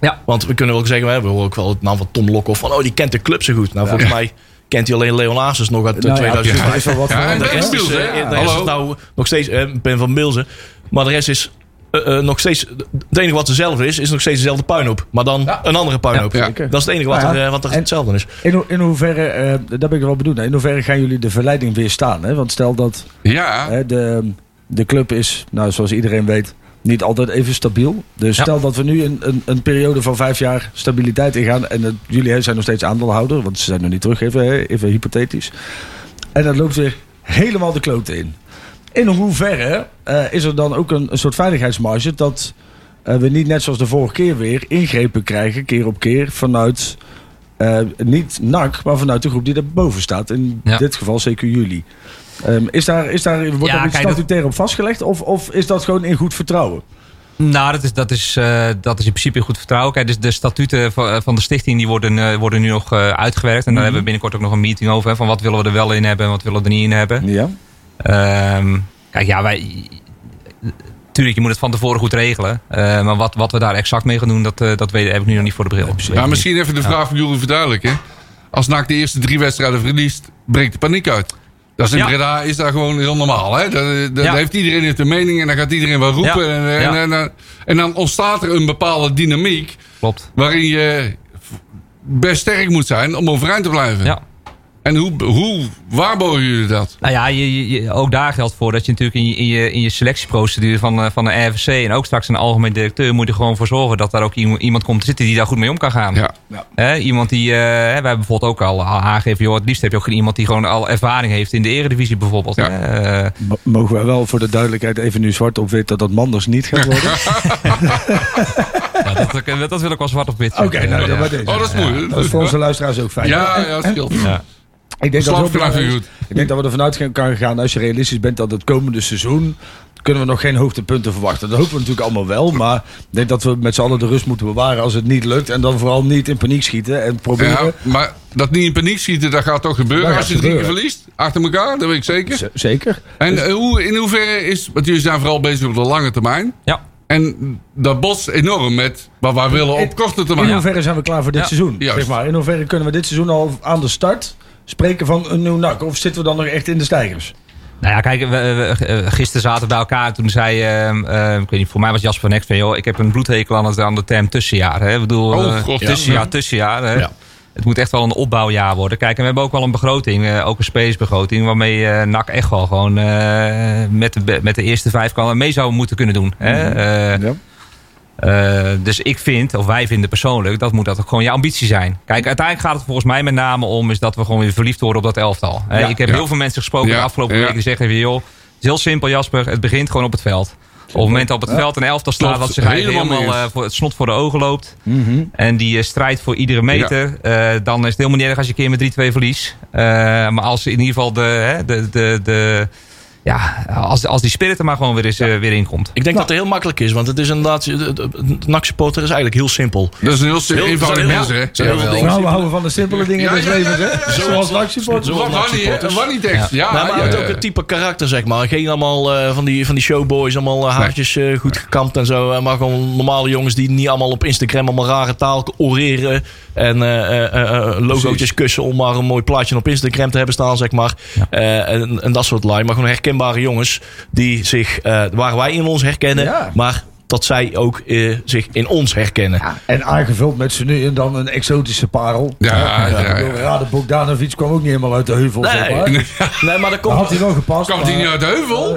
Ja. Want we kunnen wel zeggen, we hebben ook wel het naam van Tom Lokhoff. Van, oh, die kent de club zo goed. Nou, volgens mij kent hij alleen Leon Azes nog uit eh, Nou ja, 2005. er is wel wat Ja, en dat is? Biels, hè? eh, de rest Hallo. is nou nog steeds eh, Ben van Bilzen. Maar de rest is eh, eh, nog steeds... Het enige wat dezelfde is, is nog steeds dezelfde puinhoop. Maar dan een andere puinhoop. Ja. Dat is het enige wat, Nou ja, er, eh, wat er en- hetzelfde is. In, ho- in hoeverre, eh, daar ben ik wel naar, in hoeverre gaan jullie de verleiding weerstaan? Hè? Want stel dat Ja, hè, de, de club is, nou, zoals iedereen weet, niet altijd even stabiel. Dus Ja. stel dat we nu een, een, een periode van vijf jaar stabiliteit ingaan. En het- jullie zijn nog steeds aandeelhouder, want ze zijn nog niet terug, even, even hypothetisch. En dat loopt weer helemaal de klote in. In hoeverre eh, is er dan ook een, een soort veiligheidsmarge dat eh, we niet net zoals de vorige keer weer ingrepen krijgen, keer op keer, vanuit eh, niet NAC, maar vanuit de groep die daarboven staat. In Ja. dit geval zeker jullie. Ehm, is daar, is daar, wordt Ja, daar iets statutair op vastgelegd? Of, of is dat gewoon in goed vertrouwen? Nou, dat is, dat, is, eh, dat is in principe goed vertrouwen. Kijk, dus de statuten van, van de stichting die worden, eh, worden nu nog eh, uitgewerkt. En daar hebben we binnenkort ook nog een meeting over. Hè, van wat willen we er wel in hebben en wat willen we er niet in hebben. Ja. Ehm, kijk, ja, wij... Tuurlijk, je moet het van tevoren goed regelen. Eh, maar wat, wat we daar exact mee gaan doen, dat, eh, dat weet, heb ik nu nog niet voor de bril. ja misschien even de vraag voor jullie verduidelijken. Als NAC de eerste drie wedstrijden verliest, breekt de paniek uit. Dat is in Ja. Breda is dat gewoon heel normaal. Hè? Dan Ja. heeft iedereen heeft een mening en dan gaat iedereen wel roepen. Ja. En, en, en, en dan ontstaat er een bepaalde dynamiek Klopt. waarin je best sterk moet zijn om overeind te blijven. Ja. En hoe, hoe waarborgen jullie dat? Nou ja, je, je- ook daar geldt voor dat je natuurlijk in je, in je, in je selectieprocedure van, eh, van de RVC en ook straks een algemeen directeur moet je er gewoon voor zorgen dat daar ook iemand, iemand komt te zitten die daar goed mee om kan gaan. Ja. Hè, iemand die, eh, wij hebben bijvoorbeeld ook al aangegeven, joh, het liefst heb je ook iemand die gewoon al ervaring heeft in de eredivisie bijvoorbeeld. Ja. Eh, Mogen wij wel voor de duidelijkheid even nu zwart op wit dat dat Manders niet gaat worden? <laughs> ja, dat, dat wil ik wel zwart op wit. Oké, nou, Ja. Oh, dat is mooi. Dat is voor onze luisteraars ook fijn. Ja, dat scheelt. Ja. Ik denk, dat goed. ik denk dat we ervan uit kan gaan, als je realistisch bent, dat het komende seizoen kunnen we nog geen hoogtepunten verwachten. Dat hopen we natuurlijk allemaal wel. Maar ik denk dat we met z'n allen de rust moeten bewaren als het niet lukt. En dan vooral niet in paniek schieten en proberen. Ja, maar dat niet in paniek schieten, dat gaat toch gebeuren als je drie keer verliest? Achter elkaar, dat weet ik zeker. Z- Zeker. En eh, hoe, in hoeverre is, want jullie zijn vooral bezig op de lange termijn. Ja. En dat botst enorm met wat wij willen op korte In termijn. hoeverre zijn we klaar voor dit Ja, seizoen? juist. Zeg maar. In hoeverre kunnen we dit seizoen al aan de start spreken van een nieuw nak? Of zitten we dan nog echt in de stijgers? Nou ja, kijk, we, we- gisteren zaten we bij elkaar en toen zei, ehm, eh, ik weet niet, voor mij was Jasper van Eck van, joh, ik heb een bloedhekel aan, het, aan de term tussenjaar. Hè? Ik bedoel, Oh, eh, god, ja. tussenjaar, Ja. tussenjaar. Hè? Ja. Het moet echt wel een opbouwjaar worden. Kijk, en we hebben ook wel een begroting, eh, ook een spelersbegroting, waarmee eh NAC echt wel gewoon eh, met, de, met de eerste vijf kan mee zou moeten kunnen doen. Hè? Eh, Ja. Eh, dus ik vind, of wij vinden persoonlijk, dat moet dat ook gewoon je ambitie zijn. Kijk, uiteindelijk gaat het volgens mij met name om is dat we gewoon weer verliefd worden op dat elftal. Ja. ik heb Ja. heel veel mensen gesproken Ja. de afgelopen weken die zeggen weer, joh, het is heel simpel Jasper, het begint gewoon op het veld. Op het moment dat op het veld een elftal staat dat zich helemaal helemaal eh, voor het snot voor de ogen loopt. Mhm. En die eh, strijdt voor iedere meter. dan is het helemaal niet erg als je een keer met 3-2 verliest. Eh, maar als in ieder geval de, hè, de, de, de, ja, als, als die spirit er maar gewoon weer, eens, eh, weer in komt. Ik denk dat het heel makkelijk is, want het is inderdaad. de- de- de NAC-supporter is eigenlijk heel simpel. Dat is een heel, Heel- eenvoudig heel- mens, hè? Nou, we houden van de simpele dingen ja, levens, ja, hè? Zoals? Wannie tekst. Ja, Nou, maar ja, het ook het type karakter, zeg maar. Geen allemaal eh, van, die, van die showboys, allemaal eh, haartjes eh, goed gekamd en zo. Maar gewoon normale jongens die niet allemaal op Instagram allemaal rare taal oreren. En eh, eh, eh, logootjes kussen om maar een mooi plaatje op Instagram te hebben staan, zeg maar. Eh, en, en dat soort lui. Maar gewoon herkenbare jongens die zich, eh, waar wij in ons herkennen. Maar dat zij ook eh, zich in ons herkennen. En aangevuld met z'n nu en dan een exotische parel. Ja, ja, ja. Ja, de Bogdanovic kwam ook niet helemaal uit de heuvel, zeg maar. Nee, <laughs> nee, maar dat Dan komt... had hij wel gepast. Komt hij niet uit de heuvel?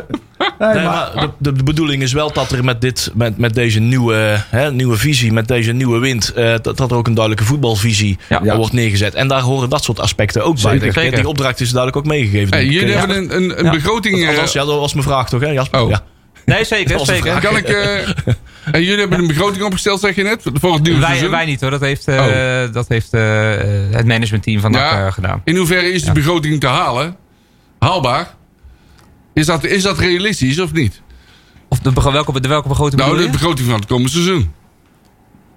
Nee, Nee, maar- maar de, de bedoeling is wel dat er met, dit, met, met deze nieuwe, hè, nieuwe visie, met deze nieuwe wind, eh, dat, dat er ook een duidelijke voetbalvisie Ja. eh, wordt neergezet. En daar horen dat soort aspecten ook bij. Zeker. Ik. Die opdracht is duidelijk ook meegegeven. Hey, jullie Ja. hebben een, een, een Ja. begroting... eh, Althans, ja, dat was mijn vraag toch, hè, Jasper? Oh. Ja. Nee, zeker. Zeker. Kan ik... eh, en jullie hebben een begroting opgesteld, zeg je net? Voor het nieuwe Wij, seizoen? wij niet hoor, dat heeft, eh, dat heeft eh, het managementteam van Ja. gedaan. In hoeverre is die begroting te halen? Haalbaar? Is dat, is dat realistisch of niet? Of de, welke, de welke begroting Nou, de begroting van het komende seizoen.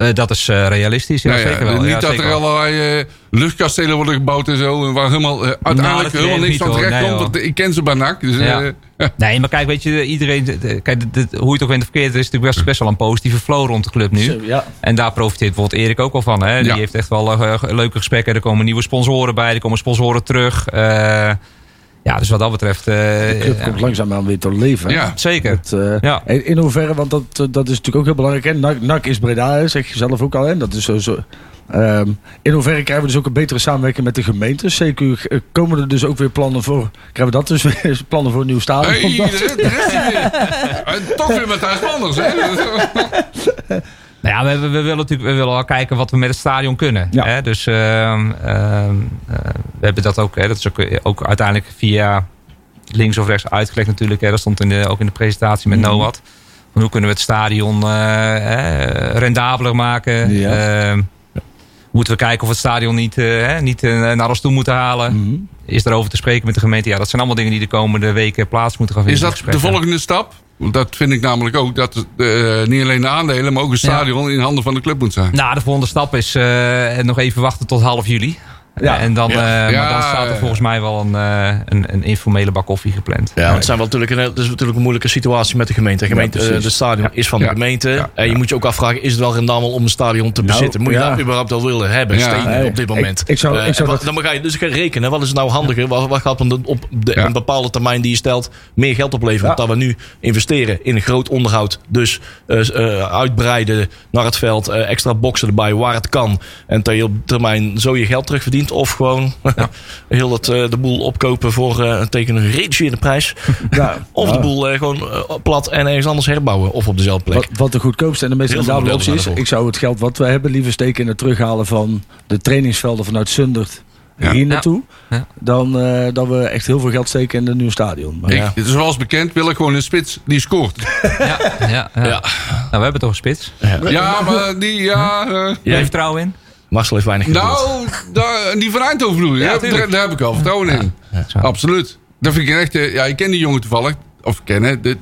Eh, dat is eh, realistisch, ja, Nou ja, zeker wel. Niet ja, dat zeker er allerlei eh, luchtkastelen worden gebouwd en zo. en Waar helemaal, eh, uiteindelijk helemaal niks ik van terecht Nee, komt. Ik ken ze bij NAC. Dus, eh. <laughs> Nee, maar kijk, weet je, iedereen, de- de- kijk, de- de- hoe je het ook bent of verkeerd, er is natuurlijk best, best wel een positieve flow rond de club nu. Ja. En daar profiteert bijvoorbeeld Erik ook wel van. Hè? Die Ja. heeft echt wel leuke gesprekken. Er komen nieuwe sponsoren bij, er komen sponsoren terug. Ja, dus wat dat betreft. eh, De club ja, komt langzaamaan weer tot leven. Ja. zeker. Het, eh, Ja. in- In hoeverre, want dat, eh, dat is natuurlijk ook heel belangrijk. Hè? NAC, NAC is Breda, hè, zeg je zelf ook al. Hè? Dat is zo, zo, ehm, in hoeverre krijgen we dus ook een betere samenwerking met de gemeentes? Zeker komen er dus ook weer plannen voor. Krijgen we dat dus weer <laughs> plannen voor een nieuw stadion? Hey, <laughs> weer- <laughs> En toch weer Matthijs Manders. Hè? Nou ja, we, we, willen natuurlijk we willen wel kijken wat we met het stadion kunnen. Ja. Hè? Dus ehm, ehm, eh, we hebben dat ook. Hè? Dat is ook, ook uiteindelijk via links of rechts uitgelegd natuurlijk. Hè? Dat stond in de, ook in de presentatie met. NOAD. Van hoe kunnen we het stadion eh, rendabeler maken? Ja. Moeten we kijken of we het stadion niet, eh, hè, niet eh, naar ons toe moeten halen? Mhm. Is erover te spreken met de gemeente? Ja, dat zijn allemaal dingen die de komende weken plaats moeten gaan Is vinden. dat die de volgende stap? Dat vind ik namelijk ook. Dat eh, niet alleen de aandelen, maar ook een stadion in handen van de club moet zijn. Nou, de volgende stap is nog even wachten tot half juli. Ja. En dan, Ja. eh, maar dan staat er volgens mij wel een, eh, een, een informele bak koffie gepland. Ja, want het, zijn wel natuurlijk een, het is natuurlijk een moeilijke situatie met de gemeente. De, gemeente, Ja, eh, de stadion is van de gemeente. Ja. En je moet je ook afvragen, is het wel rendabel om een stadion te Nou, bezitten? Moet je dat überhaupt wel willen hebben, stenen op dit moment? ik zou- Eh, ik zou dat- Dan ga je dus gaan rekenen. Wat is het nou handiger? Wat, wat gaat op, de, op de, Ja. een bepaalde termijn die je stelt meer geld opleveren? Ja. Dat we nu investeren in een groot onderhoud. Dus eh, eh, uitbreiden naar het veld. eh, extra boksen erbij waar het kan. En ter termijn zo je geld Of gewoon <laughs> heel het, eh, de boel opkopen voor eh, tegen een gereduceerde prijs. <laughs> Ja. Of Ja. de boel eh, gewoon plat en ergens anders herbouwen. Of op dezelfde plek. Wat, wat de goedkoopste en de meest rendabele optie is. Ik zou het geld wat we hebben liever steken in het terughalen van de trainingsvelden vanuit Zundert Ja. hier naartoe. Ja. Dan eh, dat we echt heel veel geld steken in een nieuw stadion. Maar, Ik, zoals bekend wil ik gewoon een spits die scoort. <laughs> Ja, ja, ja. Ja. Nou, we hebben toch een spits. Ja, maar die, ja... Jij vertrouwen in? Marcel heeft weinig geduld. nou, daar, die van Eindhoven bedoel? Ja, daar, daar heb ik al vertrouwen in. Absoluut. Dat vind ik een echte... Ja, ik ken die jongen toevallig. Of kennen. Dit-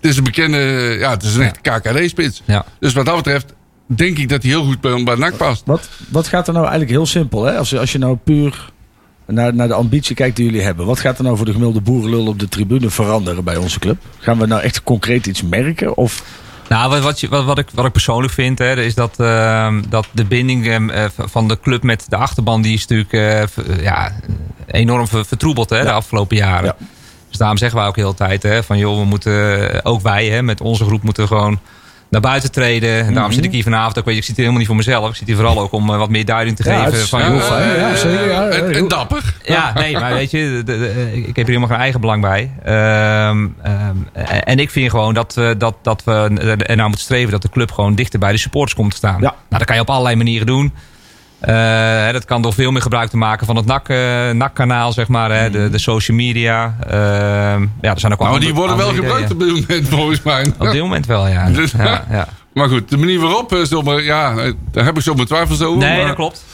Het is een bekende... Ja, het is een echte KKD-spits. Ja. Dus wat dat betreft denk ik dat hij heel goed bij, bij NAC past. Wat, wat gaat er nou eigenlijk heel simpel? Hè? Als, je- als je nou puur naar, naar de ambitie kijkt die jullie hebben. Wat gaat er nou voor de gemiddelde boerenlul op de tribune veranderen bij onze club? Gaan we nou echt concreet iets merken? Of Nou, wat, wat, je- wat, wat, ik, wat ik persoonlijk vind, hè, is dat, ehm, dat de binding ehm, eh, van de club met de achterban, die is natuurlijk eh, ja, enorm ver- vertroebeld hè, de afgelopen jaren. Ja. Dus daarom zeggen wij ook heel de tijd hè, van joh, we moeten, eh, ook wij hè, met onze groep moeten gewoon naar buiten treden. En daarom zit ik hier vanavond ook, weet je, ik zit hier helemaal niet voor mezelf. Ik zit hier vooral ook om eh, wat meer duiding te Ja, geven. van, heel fijn, eh, ja, zeker, ja. en, dapper. ja, nee, maar weet je, de- de- ik heb hier helemaal geen eigen belang bij. Ehm, ehm, en ik vind gewoon dat, we- dat, dat we er nou moeten streven dat de club gewoon dichter bij de supporters komt te staan. Ja. Nou, dat kan je op allerlei manieren doen. Eh, dat kan door veel meer gebruik te maken van het NAC, eh, NAC-kanaal, zeg maar. Hè, de, de social media. Ehm, ja, er zijn ook Nou, die worden wel gebruikt op dit moment volgens mij. Op dit moment wel, ja. Dus- ja, ja. <laughs> Maar goed, de manier waarop, is toch maar, ja, eh, daar heb ik zo mijn twijfels over. Nee, maar- dat klopt.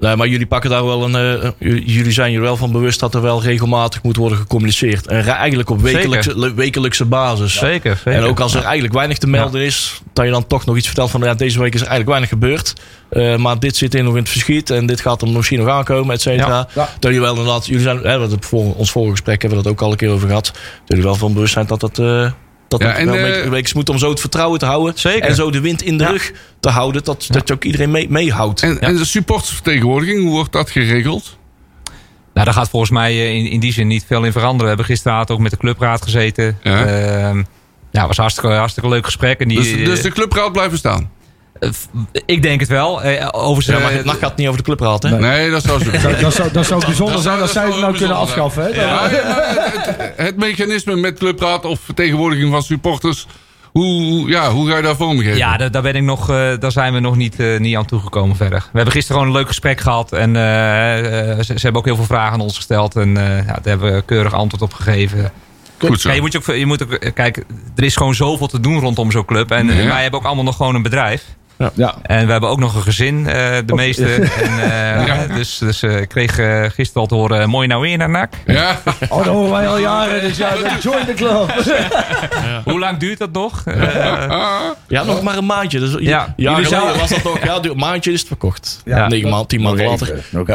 Nee, maar jullie pakken daar wel een. eh, jullie zijn er wel van bewust dat er wel regelmatig moet worden gecommuniceerd. En eigenlijk op wekelijkse, wekelijkse basis. Zeker, zeker. En ook als er eigenlijk weinig te melden is, dat je dan toch nog iets vertelt van ja, deze week is er eigenlijk weinig gebeurd. Eh, maar dit zit in nog in het verschiet en dit gaat er misschien nog aankomen, et cetera. Ja. Ja. Dat jullie wel inderdaad, jullie zijn, hè, wat het ons vorige gesprek hebben we dat ook al een keer over gehad. Dat jullie wel van bewust zijn dat dat. eh dat Ja, het en, wel eh, een beetje- week moet om zo het vertrouwen te houden. Zeker. En zo de wind in de Ja. rug te houden. Dat, dat je ook iedereen mee, meehoudt. En, en de supportersvertegenwoordiging, hoe wordt dat geregeld? Nou, daar gaat volgens mij eh, in, in die zin niet veel in veranderen. We hebben gisteravond ook met de clubraad gezeten. Ja. Ehm, ja, was hartstikke, hartstikke leuk gesprek. En die, Dus, dus de clubraad blijven staan? Eh, ik denk het wel. Eh, overigens, Ja, maar eh, het nacht gaat niet over de clubraad, hè? Nee, dat zou zo <laughs> dat, dat zou, dat zou <laughs> bijzonder Dat zijn als zij dat het nou kunnen afschaffen. Hè? Ja, ja, maar het, mechanisme met clubraad of vertegenwoordiging van supporters, hoe, ja, hoe ga je daar vorm geven? ja, daar, daar, ben ik nog, eh, daar zijn we nog niet, eh, niet aan toegekomen verder. We hebben gisteren gewoon een leuk gesprek gehad. En ze, ze hebben ook heel veel vragen aan ons gesteld. En eh, ja, daar hebben we keurig antwoord op gegeven. Goed zo. Ja, je moet je ook, je moet ook, kijk, er is gewoon zoveel te doen rondom zo'n club. En Ja. wij hebben ook allemaal nog gewoon een bedrijf. Ja. En we hebben ook nog een gezin, eh, de Of- meeste. <laughs> En, eh, Ja. Dus, dus eh, ik kreeg gisteren al te horen, mooi nou weer naar NAC. Ja, <laughs> Oh, dat horen wij al jaren. Dus ja, join the club. <laughs> Hoe lang duurt dat nog? Eh, Ja, nog maar een maandje. Dus, Ja. ja, zouden- was dat toch? Ja, een maandje is het verkocht. Ja. Ja, negen maanden, tien maanden later. nog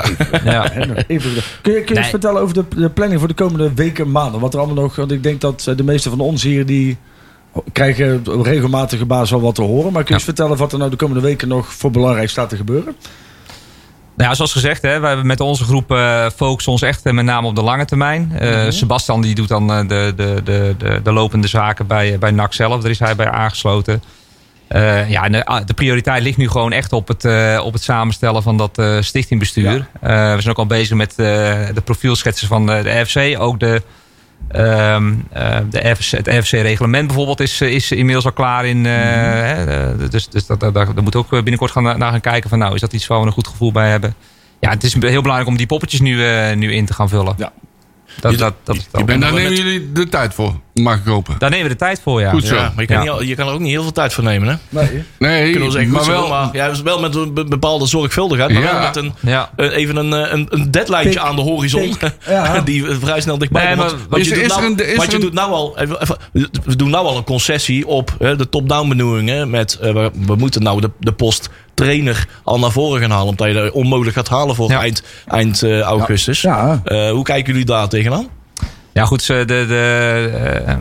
ja. Even. Kun je, kun je Nee. eens vertellen over de, de planning voor de komende weken, maanden? Wat er allemaal nog... Want ik denk dat de meeste van ons hier... die krijgen op regelmatige basis wel wat te horen. Maar kun je eens vertellen wat er nou de komende weken nog voor belangrijk staat te gebeuren? Nou ja, zoals gezegd, hè, wij hebben met onze groep eh focussen ons echt eh, met name op de lange termijn. Eh Sebastian die doet dan de, de, de, de, de lopende zaken bij, bij NAC zelf. Daar is hij bij aangesloten. Ja, de, ah, de prioriteit ligt nu gewoon echt op het, op het samenstellen van dat stichtingbestuur. We zijn ook al bezig met de profielschetsen van de, de RFC. Ook de, ehm, eh, de RFC, het RFC-reglement bijvoorbeeld is, eh, is inmiddels al klaar in. eh, hè, eh, dus dus dat, dat, daar moet ook binnenkort gaan, naar gaan kijken van nou, is dat iets waar we een goed gevoel bij hebben. Ja, het is heel belangrijk om die poppetjes nu, eh, nu in te gaan vullen. Ja. Dat, Je- dat, dat, je bent daar nemen met- jullie de tijd voor, mag ik hopen. Daar nemen we de tijd voor, ja. Goed zo. Ja, maar je kan, Ja. niet, je kan er ook niet heel veel tijd voor nemen, hè? Nee. Nee, Kunnen we zeggen, maar wel... maar, ja, dus wel met een be- bepaalde zorgvuldigheid, maar Ja. wel met een, Ja. eh, even een, eh, een, een deadline aan de horizon. <laughs> Ja. die vrij snel dichtbij Nee, komt. Want, je, doet, nou, een- want je doet nou al, even, even- we doen nou al een concessie op hè, de top-down benoemingen. Met, eh, we, we moeten nou de, de post trainer al naar voren gaan halen. Omdat je dat onmogelijk gaat halen voor Ja. eind, eind augustus. Ja. Eh, hoe kijken jullie daar tegenaan? Ja, goed, de, de, eh,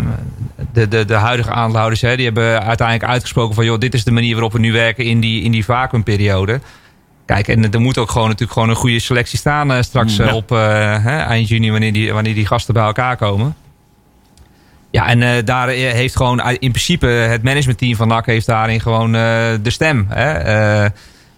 de, de, de huidige aandeelhouders hè, die hebben uiteindelijk uitgesproken van... joh, dit is de manier waarop we nu werken in die, in die vacuumperiode. Kijk, en er moet ook gewoon natuurlijk gewoon een goede selectie staan eh, straks eh, op hè, eind juni... Wanneer die, wanneer die gasten bij elkaar komen. Ja, en daar heeft gewoon in principe het managementteam van NAC heeft daarin gewoon de stem. Hè?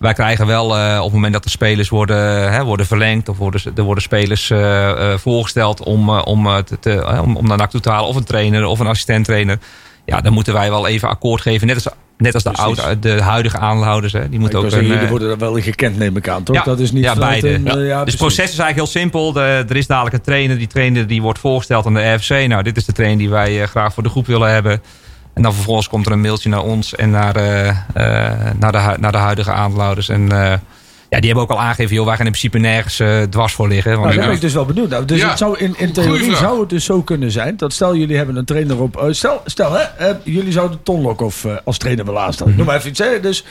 Wij krijgen wel eh, op het moment dat de spelers worden, hè, worden verlengd of worden, er worden spelers eh, eh, voorgesteld om, om, te, te- om, om naar NAC toe te halen, of een trainer of een assistent trainer. Ja, dan moeten wij wel even akkoord geven. Net als, net als de, oude, de huidige aandeelhouders. Hè. Die moeten ook zeggen, jullie worden er wel in gekend, neem ik aan, toch? ja, dat is niet ja, beide. een, ja, dus het proces is eigenlijk heel simpel. De, er is dadelijk een trainer. Die trainer die wordt voorgesteld aan de RFC. Nou, dit is de trainer die wij graag voor de groep willen hebben. En dan vervolgens komt er een mailtje naar ons en naar, eh, eh, naar, de, naar de huidige aandeelhouders. En eh, ja, die hebben ook al aangegeven, joh, wij gaan in principe nergens dwars voor liggen. Want, Nou, daar ben ik dus wel benieuwd naar. Dus Ja. het zou in, in theorie zou het dus zo kunnen zijn dat stel jullie hebben een trainer op. stel, stel hè, jullie zouden Ton Lokhoff eh, als trainer willen aanstellen. Noem maar even iets. Hè, dus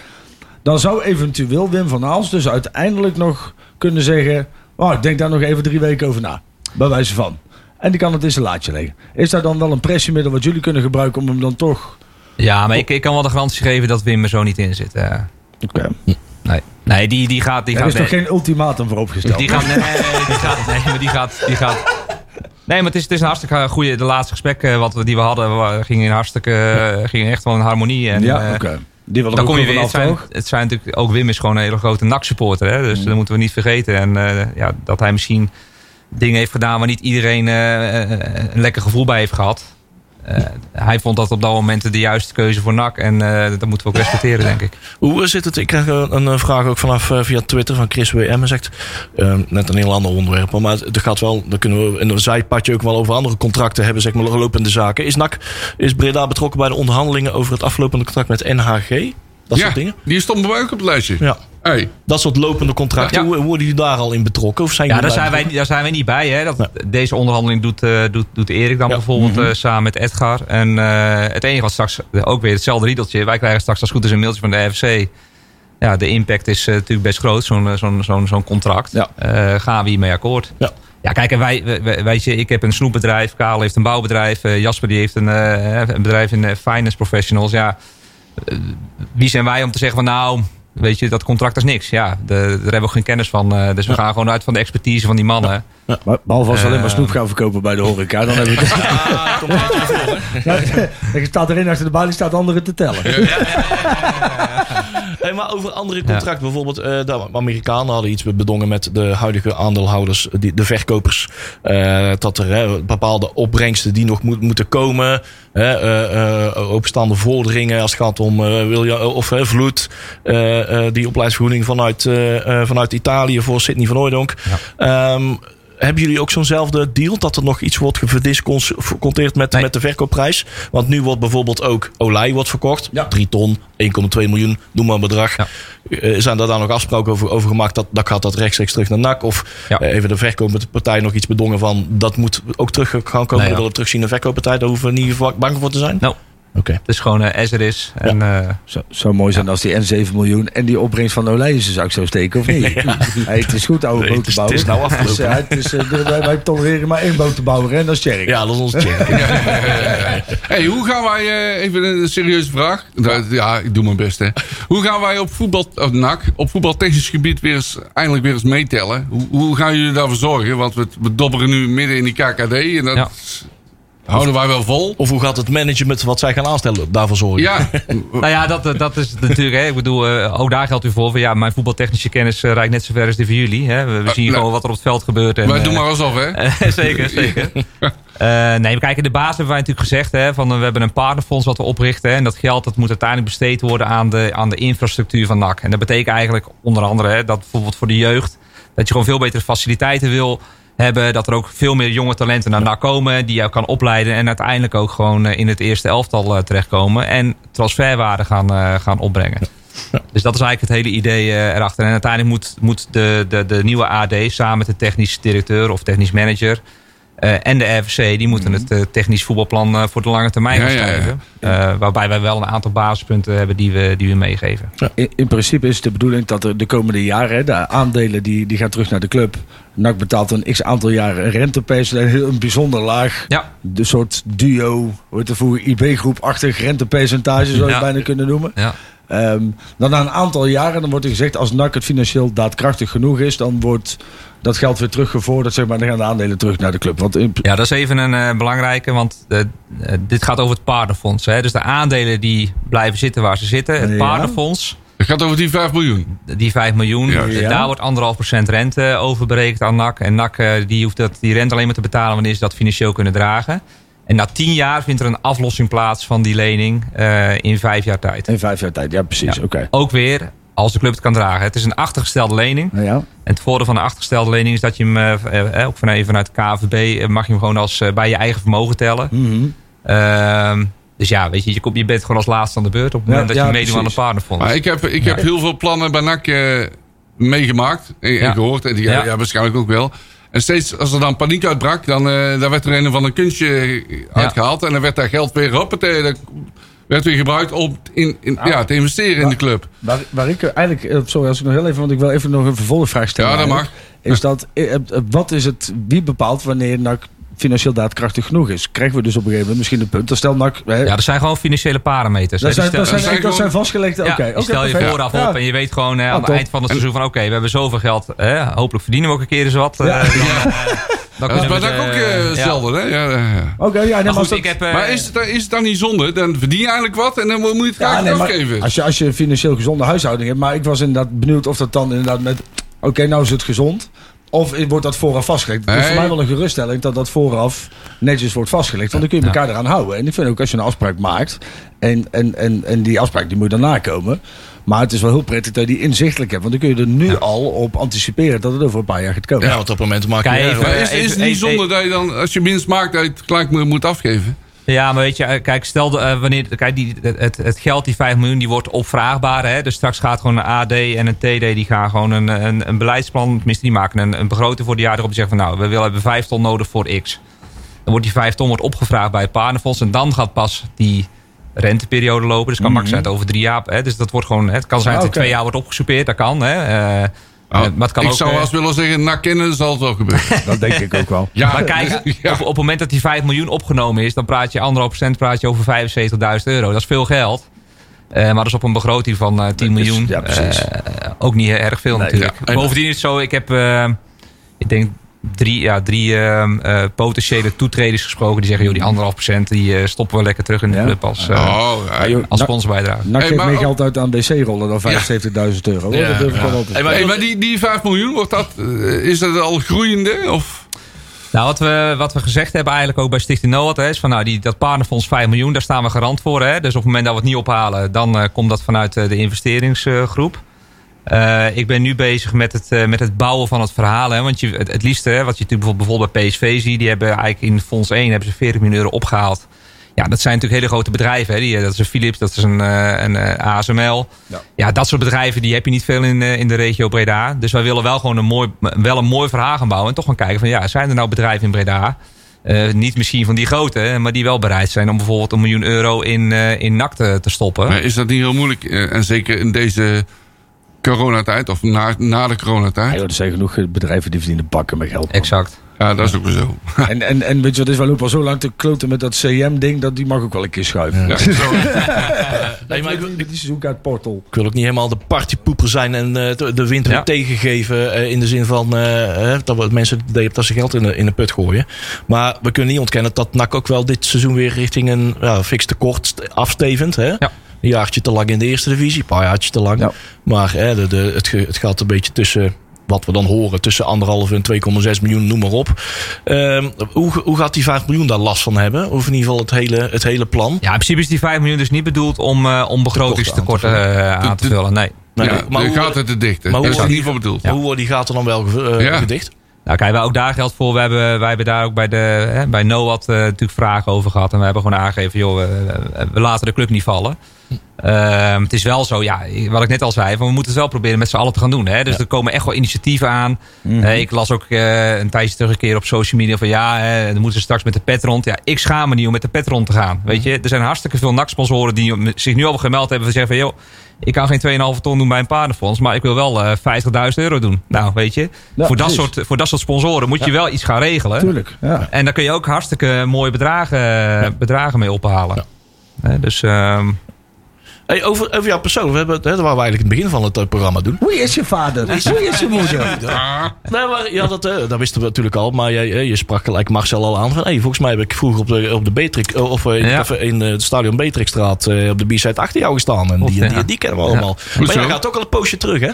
dan zou eventueel Wim van Aals dus uiteindelijk nog kunnen zeggen. Oh, ik denk daar nog even drie weken over na. Bij wijze van. En die kan het in zijn laadje leggen. Is daar dan wel een pressiemiddel wat jullie kunnen gebruiken om hem dan toch. ja, maar ik, ik kan wel de garantie geven dat Wim er zo niet in zit. eh. Oké. nee, nee die, die gaat... Die Er gaat is toch geen ultimatum voor opgesteld? Die gaat, nee, die gaat, nee, maar die gaat, die gaat. Nee, maar het is, het is een hartstikke goede. De laatste gesprekken wat we, die we hadden, gingen in hartstikke, eh, gingen echt wel in harmonie. En, ja, eh, oké. Die wil er Dan kom je weer. Het zijn, het zijn natuurlijk ook Wim is gewoon een hele grote NAC-supporter, hè? dus dat moeten we niet vergeten. En eh, ja, dat hij misschien dingen heeft gedaan waar niet iedereen eh, eh, een lekker gevoel bij heeft gehad. Eh, hij vond dat op dat moment de juiste keuze voor NAC en eh, dat moeten we ook respecteren, denk ik. Hoe zit het? Ik krijg een, een vraag ook vanaf via Twitter van Chris WM. Hij zegt, eh, net een heel ander onderwerp, maar het gaat wel, dan kunnen we in een zijpadje ook wel over andere contracten hebben, zeg maar, lopende zaken. Is NAC, is Breda betrokken bij de onderhandelingen over het aflopende contract met NHG? Dat ja, soort dingen? die stond bij mij ook op het lijstje. Ja. Hey. Dat soort lopende contracten, Ja. hoe, hoe worden jullie daar al in betrokken? Of zijn Ja, daar zijn, wij, daar zijn wij niet bij. Hè? Dat, Ja. Deze onderhandeling doet, eh, doet, doet Erik dan Ja. bijvoorbeeld eh, samen met Edgar. En eh, het enige wat straks, ook weer hetzelfde riedeltje. Wij krijgen straks als goed is een mailtje van de RFC. Ja, de impact is natuurlijk best groot, zo'n zo'n zo'n zo'n contract. Gaan we hiermee akkoord? Ja. Ja, kijk, en wij, wij- wij- weet je, ik heb een snoepbedrijf, Karel heeft een bouwbedrijf, Jasper die heeft een, een bedrijf in finance professionals. Ja, wie zijn wij om te zeggen van nou, weet je, dat contract is niks. Ja, de, daar hebben we geen kennis van. eh, dus we gaan gewoon uit van de expertise van die mannen. Maar behalve als we alleen maar Eh. snoep gaan verkopen bij de horeca, dan hebben we het. <laughs> Ja, <laughs> er staat erin achter de balie, staat anderen te tellen. Hey, maar over andere contracten, bijvoorbeeld eh, de Amerikanen hadden iets bedongen met de huidige aandeelhouders, die, de verkopers, eh, dat er hè, bepaalde opbrengsten die nog moet, moeten komen, hè, eh, openstaande vorderingen als het gaat om eh, William, of Vloed, die opleidingsvergoeding vanuit, vanuit Italië voor Sidney van Hooijdonk. Ehm, hebben jullie ook zo'nzelfde deal dat er nog iets wordt gedisconteerd met, Nee. met de verkoopprijs? Want nu wordt bijvoorbeeld ook olij wordt verkocht. Ja. 3 ton, 1,2 miljoen, noem maar een bedrag. Ja. Eh, zijn daar nog afspraken over, over gemaakt dat, dat gaat dat rechtstreeks terug naar NAC? Of Ja. eh, even de verkopende partij nog iets bedongen van dat moet ook terug gaan komen? Nee, we willen terugzien de verkooppartij, daar hoeven we niet bang voor te zijn? Nou, Oké. het is gewoon eh as it is. En, eh, Zo, zou mooi zijn als die N7 miljoen en die opbrengst van Olijzen zou ik zo steken, of niet? <laughs> Hey, het is goed, oude Nee, het is- boterbouwer. het is nou afgelopen, Dus, eh, het is, eh, wij, wij tolereren maar één boterbouwer en dat is Tjerk. Ja, dat is ons check. <laughs> Hey, hoe gaan wij, eh, even een serieuze vraag. Nou, Ja, ik doe mijn best hè. Hoe gaan wij op voetbal, of NAC, op voetbaltechnisch gebied weer eens, eindelijk weer eens meetellen? Hoe, hoe gaan jullie daarvoor zorgen? Want we, we dobberen nu midden in die KKD en dat Ja. Houden wij wel vol. Of hoe gaat het management wat zij gaan aanstellen daarvoor zorgen? Ja, <laughs> nou ja, dat, dat is natuurlijk. Hè, ik bedoel, eh, ook daar geldt u voor. van, Ja, mijn voetbaltechnische kennis eh, reikt net zo ver als die van jullie. Hè. We, we zien nou, gewoon wat er op het veld gebeurt. En, wij eh, doen maar alsof hè. <laughs> Eh, zeker, zeker. <laughs> Eh, nee, we kijken, de basis hebben wij natuurlijk gezegd. Hè, van, eh, we hebben een partnerfonds wat we oprichten. Hè, en dat geld dat moet uiteindelijk besteed worden aan de, aan de infrastructuur van NAC. En dat betekent eigenlijk onder andere hè, dat bijvoorbeeld voor de jeugd... dat je gewoon veel betere faciliteiten wil hebben. Dat er ook veel meer jonge talenten naar NAC komen. Die je kan opleiden. En uiteindelijk ook gewoon eh, in het eerste elftal eh, terechtkomen. En transferwaarde gaan, eh, gaan opbrengen. Dus dat is eigenlijk het hele idee erachter. En uiteindelijk moet, moet de, de, de nieuwe AD samen met de technisch directeur of technisch manager... Eh, en de RVC, die moeten het eh, technisch voetbalplan eh, voor de lange termijn Ja, gaan ja, ja. schrijven. Eh, waarbij wij wel een aantal basispunten hebben die we, die we meegeven. In, in principe is het de bedoeling dat er de komende jaren, hè, de aandelen die, die gaan terug naar de club. NAC betaalt een x aantal jaren een rentepercentage, een heel een bijzonder laag. Ja, De soort duo, hoe heet het vroeger, IB-groep-achtig rentepercentage zou je Ja. het bijna kunnen noemen. ja. Ehm, dan na een aantal jaren dan wordt er gezegd, als NAC het financieel daadkrachtig genoeg is, dan wordt dat geld weer teruggevorderd, zeg maar, dan gaan de aandelen terug naar de club. Want in, Ja, dat is even een eh, belangrijke, want eh, eh, dit gaat over het paardenfonds. Hè? Dus de aandelen die blijven zitten waar ze zitten. Het Ja. paardenfonds, Het gaat over die 5 miljoen. die 5 miljoen, Ja. Ja. daar wordt anderhalf procent rente over berekend aan NAC. En NAC die hoeft dat, die rente alleen maar te betalen wanneer ze dat financieel kunnen dragen. En na tien jaar vindt er een aflossing plaats van die lening eh, in vijf jaar tijd. in vijf jaar tijd, ja precies, Ja. oké. Ook weer als de club het kan dragen. Het is een achtergestelde lening. Ja. En het voordeel van een achtergestelde lening is dat je hem, eh, eh, ook vanuit, vanuit KVB, eh, mag je hem gewoon als, eh, bij je eigen vermogen tellen. Mhm. Ehm, dus ja, weet je, je, komt, je bent gewoon als laatste aan de beurt op het Ja, moment dat ja, je meedoet aan de paardenfonds. Maar ik heb, ik heb heel veel plannen bij NAC eh, meegemaakt en, en gehoord. En die, Ja. ja. waarschijnlijk ook wel. En steeds als er dan paniek uitbrak, dan eh, daar werd er een van een kunstje uitgehaald. En dan werd daar geld weer, hoppatee, dat werd weer gebruikt om in, in, ja, te investeren in de club. Waar, waar ik eigenlijk, eh, sorry als ik nog heel even, want ik wil even nog een vervolgvraag stellen. Ja, dat mag. Is dat, eh, eh, wat is het, wie bepaalt wanneer NAC financieel daadkrachtig genoeg is? Krijgen we dus op een gegeven moment misschien een punt. Dan stel NAC, hè, ja, dat zijn gewoon financiële parameters. hè. dat, zijn, dat, zijn, zijn dat zijn gewoon- vastgelegd. Oké, ja, stel je perfect. vooraf Ja. op en je weet gewoon eh, aan het eind van het seizoen van oké, we hebben zoveel geld. hè, hopelijk verdienen we ook een keer eens wat. eh, dan, eh, dan Dat is bij NAC ook de- ja. zelden, hè? Ja, ja. Oké, ja, nee, Maar goed, als dat- ik heb, Maar is het, dan- is het dan niet zonde? Dan verdien je eigenlijk wat en dan moet je het Ja, graag nee, afgeven. als, je, als je een financieel gezonde huishouding hebt. Maar ik was inderdaad benieuwd of dat dan inderdaad met... Oké, nou is het gezond. Of wordt dat vooraf vastgelegd? Het is Nee. voor mij wel een geruststelling dat dat vooraf netjes wordt vastgelegd. Want dan kun je elkaar eraan houden. En ik vind ook als je een afspraak maakt. En, en, en, en die afspraak die moet je daarna komen. Maar het is wel heel prettig dat je die inzichtelijk hebt. Want dan kun je er nu al op anticiperen dat het over een paar jaar gaat komen. Ja, want op het moment maak je... Kijk, even- hoor. is, is het niet even- zonde dat je dan, als je winst maakt, dat je het gelijk moet afgeven? Ja, maar weet je, eh, kijk, stel de, eh, wanneer, kijk, die, het, het, geld, die 5 miljoen, die wordt opvraagbaar. Hè? Dus straks gaat gewoon een AD en een TD, die gaan gewoon een, een, een beleidsplan, tenminste, die maken een, een begroting voor de jaar erop. Die zeggen van, nou, we willen hebben 5 ton nodig voor X. Dan wordt die 5 ton wordt opgevraagd bij het paardenfonds en dan gaat pas die renteperiode lopen. Dus kan max zijn over drie jaar. Hè? Dus dat wordt gewoon, hè, het kan zijn dat het twee jaar wordt opgesoupeerd, dat kan. Hè? Eh, Oh, maar het kan ik ook, zou eh, wel eens willen zeggen, na kennen zal het wel gebeuren. <laughs> Dat denk ik ook wel. Ja, maar kijk, <laughs> ja. op, op het moment dat die 5 miljoen opgenomen is, dan praat je anderhalf procent praat je over 75.000 euro. Dat is veel geld. Eh, maar dat is op een begroting van eh 10 Dat is- miljoen. ja, precies. ook niet erg veel Nee, natuurlijk. ja. Bovendien is het zo, ik heb, eh, ik denk, drie, ja, drie ehm, eh, potentiële toetreders gesproken. Die zeggen, joh, die anderhalf procent, die eh, stoppen we lekker terug in de Ja. club als, eh, Oh, als NAC- sponsorbijdrage. NAC Hey, geeft meer geld uit aan DC-rollen dan 75.000 euro. hoor. Ja, dat durf ik ja. wel op te Hey, maar- Hey, maar die, die 5 miljoen, wordt dat, is dat al groeiende? Of? Nou, wat we, wat we gezegd hebben eigenlijk ook bij Stichting. Hè, is van nou, die, dat paardenfonds 5 miljoen, daar staan we garant voor. Hè? Dus op het moment dat we het niet ophalen... dan komt dat vanuit de investeringsgroep. Eh, ik ben nu bezig met het, eh, met het bouwen van het verhaal. Hè? Want je, het, het liefste, hè, wat je natuurlijk bijvoorbeeld bij PSV ziet... die hebben eigenlijk in fonds 1 hebben ze 40 miljoen euro opgehaald. Ja, dat zijn natuurlijk hele grote bedrijven. Hè? Die, eh, dat is een Philips, dat is een, een ASML. Ja. Ja. dat soort bedrijven die heb je niet veel in, in de regio Breda. Dus wij willen wel gewoon een mooi, wel een mooi verhaal gaan bouwen. En toch gaan kijken van ja, zijn er nou bedrijven in Breda... niet misschien van die grote, maar die wel bereid zijn om bijvoorbeeld een miljoen euro in, eh in NAC te, te stoppen. Maar is dat niet heel moeilijk? En zeker in deze coronatijd, of na, na de Ja, coronatijd? joh, er zijn genoeg bedrijven die verdienen bakken met geld. man. Exact. Ja, dat is ook zo. <laughs> En, en, en weet je, wat is wel ook al zo lang te kloten met dat CM-ding, dat die mag ook wel een keer schuiven. Ja, <laughs> <laughs> Nee, maar ik, Met die seizoenkaartportal. ik wil ook niet helemaal de partypoeper zijn en eh, de, winter Ja. tegengeven. eh, in de zin van eh, eh, dat we mensen het hebben dat ze geld in de, in de put gooien. Maar we kunnen niet ontkennen dat NAC ook wel dit seizoen weer richting een ja, fix tekort st- afstevend. Hè? Ja. Een jaartje te lang in de eerste divisie, een paar jaartjes te lang. Ja. Maar hè, de, de, het, het gaat een beetje tussen wat we dan horen, tussen anderhalf en 2,6 miljoen, noem maar op. Ehm, hoe, hoe gaat die 5 miljoen daar last van hebben? Of in ieder geval het hele, het hele plan? Ja, in principe is die 5 miljoen dus niet bedoeld om, eh, om begrotingstekorten eh, aan te vullen. Nee. Nee, ja, maar hoe- gaten te dichten. maar Dat hoe is er wordt niet voor bedoeld. Hoe worden die gaten dan wel eh, Ja. gedicht? Nou, kijk, ook daar geldt voor. We hebben, wij hebben daar ook bij, de, hè, bij NOAD eh, natuurlijk vragen over gehad. En we hebben gewoon aangegeven, joh, we, we laten de club niet vallen. Ehm, het is wel zo, ja, wat ik net al zei, van we moeten het wel proberen met z'n allen te gaan doen. Hè? Dus er komen echt wel initiatieven aan. Eh, ik las ook eh, een tijdje terug een keer op social media van ja, hè, dan moeten ze straks met de pet rond. Ja, ik schaam me niet om met de pet rond te gaan. Weet je, er zijn hartstikke veel NAC-sponsoren die zich nu al gemeld hebben. Van zeggen van joh, ik kan geen 2,5 ton doen bij een paardenfonds, maar ik wil wel eh 50.000 euro doen. Nou, weet je, Ja, voor, dat precies. soort, voor dat soort sponsoren moet je wel iets gaan regelen. Tuurlijk, ja. En daar kun je ook hartstikke mooie bedragen, bedragen mee ophalen. Dus ehm, Hey, over, over jouw persoon. We hebben, hè, dat waren we eigenlijk in het begin van het eh, programma doen. Hoe is je vader? Hoe is je moeder? Nee, maar ja, dat, eh, dat wisten we natuurlijk al. Maar jij, eh, je sprak gelijk Marcel al aan. Van, hey, volgens mij heb ik vroeger op de, op de Beatrix, eh, of in, Ja. of, in het stadion Beatrixstraat eh, op de B-side achter jou gestaan. En die, die, ja. die kennen we allemaal. Maar jij gaat ook al een poosje terug, hè?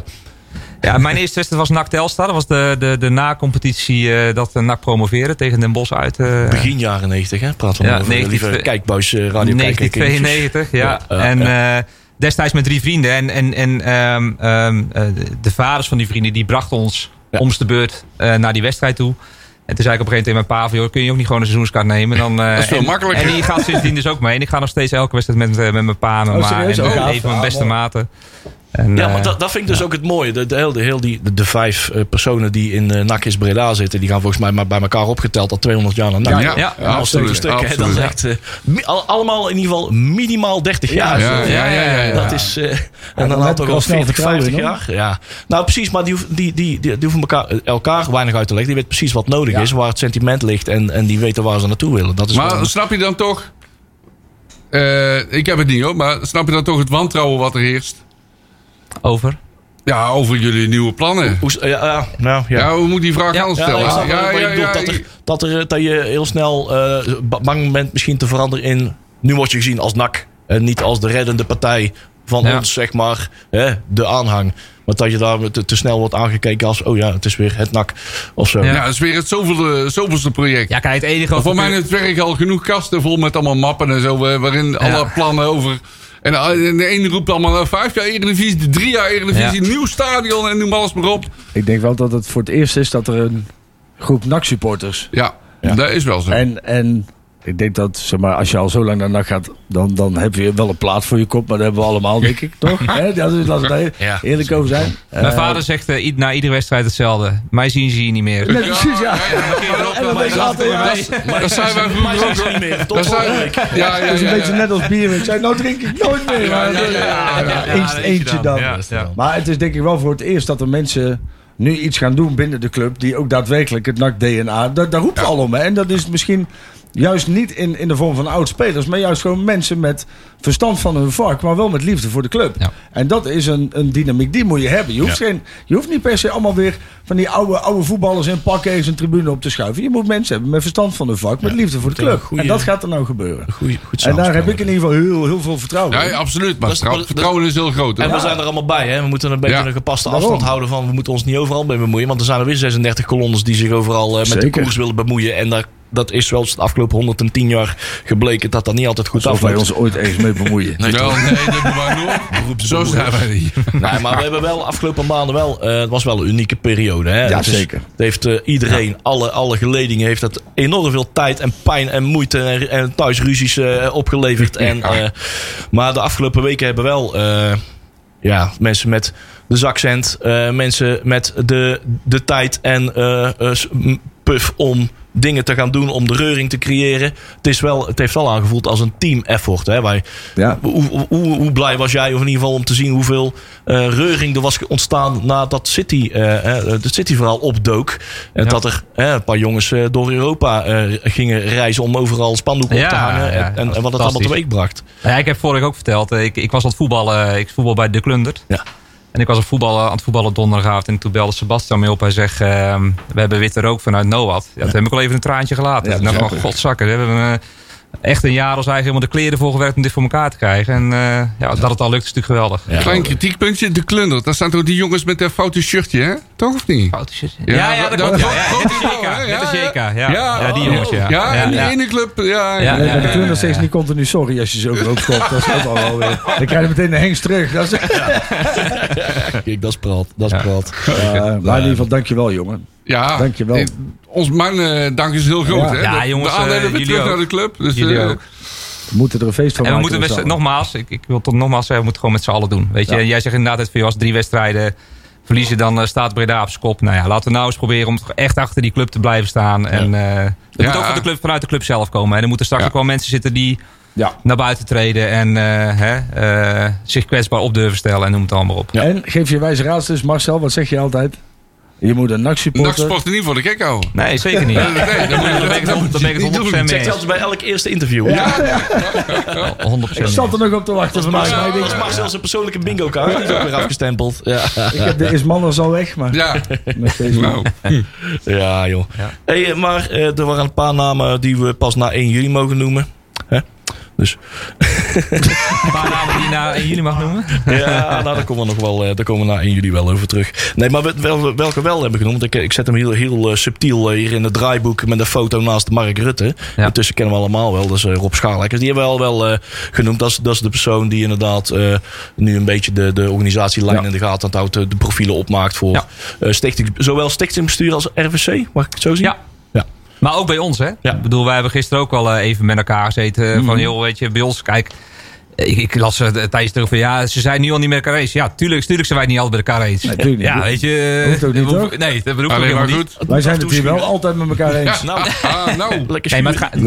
Ja, mijn eerste wedstrijd was NAC Telstar. Dat was de, de, de na-competitie eh, dat de NAC promoveren tegen Den Bosch uit. eh, Begin jaren 90, hè? Praten we Ja, over 19 lieve kijkbuis eh, radio 1992, ja. Ja, en eh, destijds met drie vrienden. En, en, en ehm, eh, de- de vaders van die vrienden die brachten ons Ja. om de beurt eh, naar die wedstrijd toe. En toen zei ik op een gegeven moment tegen mijn pa, van, kun je ook niet gewoon een seizoenskaart nemen? Dan, eh, Dat is veel en, makkelijker. En die gaat sindsdien dus ook mee. En ik ga nog steeds elke wedstrijd met, eh, met mijn pa en mijn Oh, ma. En Oh, even mijn Ah, beste mooi. maten. En, Ja, eh, maar dat, dat vind ik dus ook het mooie. De, de, heel, de, heel die, de, de vijf eh, personen die in uh, Nakis Breda zitten, die gaan volgens mij maar bij elkaar opgeteld al 200 jaar naar NAC. Ja, Ja, ja, Als absoluut. stuk, dat absoluut. is echt, eh, mi- al- allemaal in ieder geval minimaal 30 jaar. Ja, ja, ja, ja, ja. Dat is, eh en dan dan had toch ik al al snel 40, vertrouwen 50 in, jaar. Ja. Nou, precies, maar die, die, die, die, die hoeven elkaar, elkaar weinig uit te leggen. Die weten precies wat nodig Ja. is, waar het sentiment ligt en, en die weten waar ze naartoe willen. Dat is Maar gewoon- snap je dan toch... eh, ik heb het niet hoor, maar snap je dan toch het wantrouwen wat er heerst? Over. Ja, over jullie nieuwe plannen. hoe, ja, ja, nou, ja. Ja, hoe moet die vraag Ja, stellen? ja, dat, er, dat, er, dat je heel snel eh, ba- bang bent misschien te veranderen in... Nu word je gezien als NAC. En niet als de reddende partij van Ja. ons, zeg maar. Hè, de aanhang. Maar dat je daar te, te snel wordt aangekeken als... Oh ja, het is weer het NAC. Of zo. Ja. Ja, dat is weer het zoveelste, zoveelste project. Ja, kijk, het enige... Voor mij het werk al genoeg kasten vol met allemaal mappen en zo. eh, Waarin alle plannen over... En de de ene roept allemaal nou, vijf jaar Eredivisie, drie jaar Eredivisie, Ja. nieuw stadion en noem alles maar op. Ik denk wel dat het voor het eerst is dat er een groep NAC-supporters... Ja, dat is wel zo. En, en ik denk dat, zeg maar, als je al zo lang naar NAC gaat... Dan, dan heb je wel een plaat voor je kop. Maar dat hebben we allemaal, <laughs> denk ik, toch? Ja, dus we daar Ja. eerlijk over zijn. Mijn Eh, vader zegt eh, na iedere wedstrijd hetzelfde. Mij zien ze hier niet meer. Nee, precies, ja. Ja, Dat, dat zijn wij vroeger is ook. niet meer. Dat zijn, week. ja, ja, Dat is een ja, beetje ja. net als bier. Ik zei, nou drink ik nooit meer. Ja, ja, ja, ja, ja, ja, eentje dan. Ja, ja. Maar het is denk ik wel voor het eerst dat er mensen nu iets gaan doen binnen de club... die ook daadwerkelijk het NAC-DNA... Daar, daar roept al om. Hè. En dat is misschien juist niet in, in de vorm van oud-spelers... maar juist gewoon mensen met verstand van hun vak... maar wel met liefde voor de club. Ja. En dat is een, een dynamiek, die moet je hebben. Je hoeft, geen, je hoeft niet per se allemaal weer van die oude, oude voetballers... in pakken eens een tribune op te schuiven. Je moet mensen hebben met verstand van hun vak... met liefde voor de club. goeie- En dat gaat er nou gebeuren. Goeie, goed En daar heb ik in ieder geval heel, heel veel vertrouwen Ja, in. ja, absoluut. Maar Dat is- vertrouwen is heel groot. hè. En we zijn er allemaal bij. Hè? We moeten een beetje Ja. een gepaste Daarom. afstand houden van. We moeten ons niet overal mee bemoeien. Want er zijn er weer 36 kolonnes die zich overal eh, met de koers willen bemoeien. En daar, dat is wel eens de afgelopen 110 jaar gebleken dat dat niet altijd goed Of wij afloopt. ons ooit eens mee bemoeien. Nee, toch? nee, dat doen wij nooit. <laughs> Zo zijn wij niet. Nee, maar we hebben wel de afgelopen maanden wel. eh, het was wel een unieke periode. Hè? Ja, Het is- zeker. Het heeft eh, iedereen, alle, alle geledingen, heeft dat enorm veel tijd en pijn en moeite en, en thuisruzies eh, opgeleverd. En, eh, maar de afgelopen weken hebben wel eh, ja, mensen met de zakcent, eh, mensen met de, de tijd en eh, eh, puff om dingen te gaan doen, om de reuring te creëren. Het, is wel, het heeft wel aangevoeld als een team effort. Hè? Wij, Ja. hoe, hoe, hoe, hoe blij was jij, of in ieder geval om te zien hoeveel eh, reuring er was ontstaan nadat City, eh, eh, het City-verhaal opdook. En Ja. dat er een paar jongens door Europa eh, gingen reizen om overal spandoeken op te hangen. ja, en, dat en, wat het allemaal teweeg bracht. Ja, ik heb vorige ook verteld. Ik, ik was aan het voetballen. Ik voetbal bij De Klundert. Ja. En ik was aan het voetballen, aan het voetballen donderdagavond. En toen belde Sebastian mee op. Hij zegt, ehm, we hebben witte rook vanuit NOAD. Ja, toen heb ik al even een traantje gelaten. Ja, dacht ik. godzakken. We hebben eh, echt een jaar als eigenlijk helemaal de kleren voor gewerkt om dit voor elkaar te krijgen. En eh, ja, dat het al lukt is natuurlijk geweldig. Ja. Klein kritiekpuntje, de klundert. Dat staan toch die jongens met dat foute shirtje, hè? Toch of niet? Foute shit. Ja, ja, dat dat- klopt. Ja, dat- ja, dat- Net als dat- JK. ja, ja. Ja, ja, die jongens, ja. Ja, en die ja. ene club, ja. Ja, ja, de ja, ja, steeds ja. niet continu sorry als je ze ook schopt. Dat is ook al wel weer. Dan krijg je meteen de hengst terug. Dat is, <laughs> Kijk, dat is praat. Dat is Ja. praat. Eh, maar in ieder geval, dankjewel jongen. Ja, Dankjewel. eh, Ons man, eh, dank is heel groot, Ja. hè? Ja, jongens, de aandelen eh, weer jullie terug ook. naar de club. Dus, Jullie eh, ook. We moeten er een feest van En we maken. moeten nogmaals, ik, ik wil toch nogmaals zeggen, we moeten gewoon met z'n allen doen. Weet je, Ja. Jij zegt inderdaad, het als drie wedstrijden verliezen, dan eh, staat Breda op zijn kop. Nou ja, laten we nou eens proberen om echt achter die club te blijven staan. En eh het Ja. moet ook van de club, vanuit de club zelf komen. En er moeten straks Ja. ook wel mensen zitten die Ja. naar buiten treden en eh, hè, eh, zich kwetsbaar op durven stellen en noem het allemaal op. En geef je wijze raad dus, Marcel, wat zeg je altijd? Je moet een NAC NAC-supporter... sport er niet voor de gek houden. Nee, zeker niet. <laughs> Nee, dat moet je- Daar ben ik het- daar ben ik je het niet 100% doen. mee Zegt zelfs bij elk eerste interview. Ja, 100% ik zat er nog op te wachten vandaag. maar ik denk, Dat mag zelfs een persoonlijke bingo kaart. Die is ook weer afgestempeld. Ja, ik heb de Ismanners al weg, maar Ja, nou. ja joh. Ja. Hey, maar eh, er waren een paar namen die we pas na 1 juli mogen noemen. Hè? Dus Een paar namen die je na in jullie mag noemen. ja, nou, daar komen we nog wel, eh, daar komen we na 1 juli wel over terug. Nee, maar wel, welke wel hebben genoemd. Ik, ik zet hem heel, heel eh, subtiel eh, hier in het draaiboek met een foto naast Mark Rutte. Ja. Intussen kennen we allemaal wel. Dat is Rob Schaalekers. Die hebben we al wel genoemd. Dat is, dat is de persoon die inderdaad nu een beetje de, de organisatielijn Ja. in de gaten aan het houdt. De, profielen opmaakt voor Ja. stichting, zowel stichtingbestuur als RVC. Mag ik het zo zien? Ja. Ja. Maar ook bij ons, hè? Ja. Ik bedoel, wij hebben gisteren ook al even met elkaar gezeten. Mhm. Van, joh, weet je, bij ons, kijk... Ik, ik las uh, tijdens terug van, ja, ze zijn nu al niet met elkaar eens. Ja, tuurlijk, tuurlijk zijn wij niet altijd met elkaar eens. Nee, tuurlijk niet. Ja, weet je... Hoeft ook niet, we hoeven-? Nee, dat bedoel ik maar niet. Wij zijn het hier wel altijd met elkaar eens. Nou, <laughs> Ah, nou. <laughs> lekker Nee, maar het, gaat, <laughs>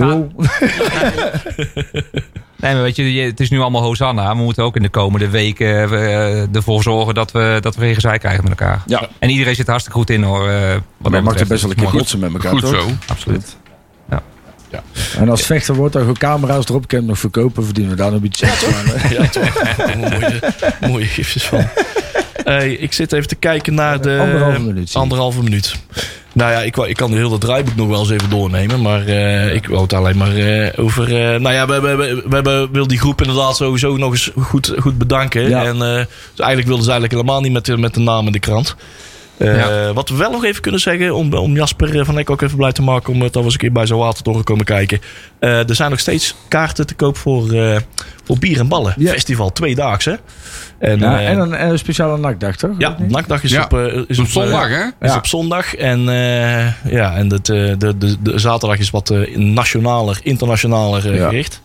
nee, maar weet je, het is nu allemaal Hosanna. We moeten ook in de komende weken eh, ervoor zorgen dat we, dat we geen gezeik krijgen met elkaar. Ja. En iedereen zit er hartstikke goed in, hoor. eh, wat Maar mag er best wel een keer botsen met elkaar, Goed toch? zo. Absoluut. En als vechter wordt, dan gewoon camera's erop, kan nog verkopen, verdienen we daar nog een beetje hè? Ja, toch. <laughs> Daar komen mooie, mooie gifjes van. Hey, ik zit even te kijken naar de... Anderhalve minuut. Anderhalve. Nou ja, ik, ik kan de hele draaiboek nog wel eens even doornemen. Maar eh, ik wou het alleen maar eh, over... eh, nou ja, we, we, we, we hebben, wil die groep inderdaad sowieso nog eens goed, goed bedanken. Ja. En eh, dus eigenlijk wilden ze eigenlijk helemaal niet met, de- met de naam in de krant. Eh, Ja. Wat we wel nog even kunnen zeggen, om, om Jasper eh, van Eck ook even blij te maken, omdat we eens een keer bij zijn watertoren komen kijken. Eh, er zijn nog steeds kaarten te koop voor, eh, voor Bier en Ballen. Ja. Festival, tweedaagse. En, Ja, eh, en een, en een speciale nakdag, toch? ja, nakdag is Ja, op, eh, is Op op, zondag, eh, hè? is Ja. op zondag. En, eh, ja, en het, eh, de, de, de zaterdag is wat eh, nationaler, internationaler eh, Ja. gericht.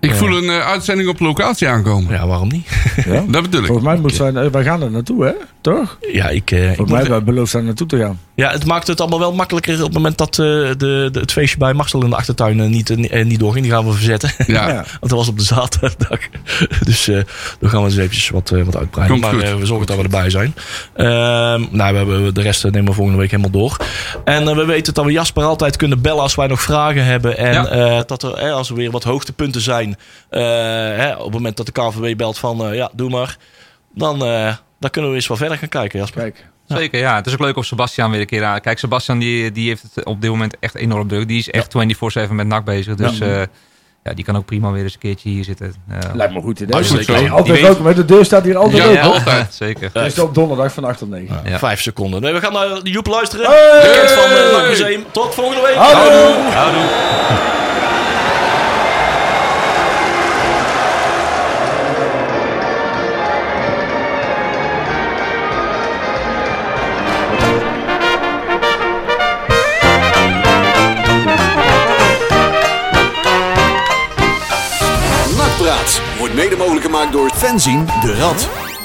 Ik voel een eh, uitzending op locatie aankomen. Ja, waarom niet? Ja. <laughs> Dat bedoel ik. Volgens mij moeten wij, eh, wij gaan er naartoe, hè? Toch? Ja, ik, eh, ik Volgens mij moet- hebben beloofd daar naartoe te gaan. ja, het maakt het allemaal wel makkelijker op het moment dat eh, de, de, het feestje bij Marcel in de achtertuin eh, niet, eh, niet doorging. Die gaan we verzetten. Ja. Ja. <laughs> Want dat was op de zaterdag. <laughs> Dus eh dan gaan we eens eventjes wat, wat uitbreiden. Komt maar goed. we zorgen dat we erbij zijn. Ehm, nou, we hebben de rest nemen we volgende week helemaal door. En eh, we weten dat we Jasper altijd kunnen bellen als wij nog vragen hebben. En Ja. eh, dat er, als er weer wat hoogtepunten zijn. eh, hè, op het moment dat de KVW belt van eh, ja, doe maar. Dan, eh, dan kunnen we eens wat verder gaan kijken, Jasper. Kijk. Zeker, ja. Het is ook leuk of Sebastian weer een keer aan. Kijk, Sebastian die, die heeft het op dit moment echt enorm druk. Die is echt 24-7 met NAC bezig. Dus ja. ja, die kan ook prima weer eens een keertje hier zitten. Ja. Lijkt me goed idee. Altijd weet- welkom. hè? De deur staat hier altijd Ja, open. altijd. Zeker. Dus op donderdag van 8 tot 9. Ja. Vijf seconden. Nee, we gaan naar Joep luisteren. Hey! Bekend van het NAC Museum. Tot volgende week. Houdoe! Door Fenzin de Rad.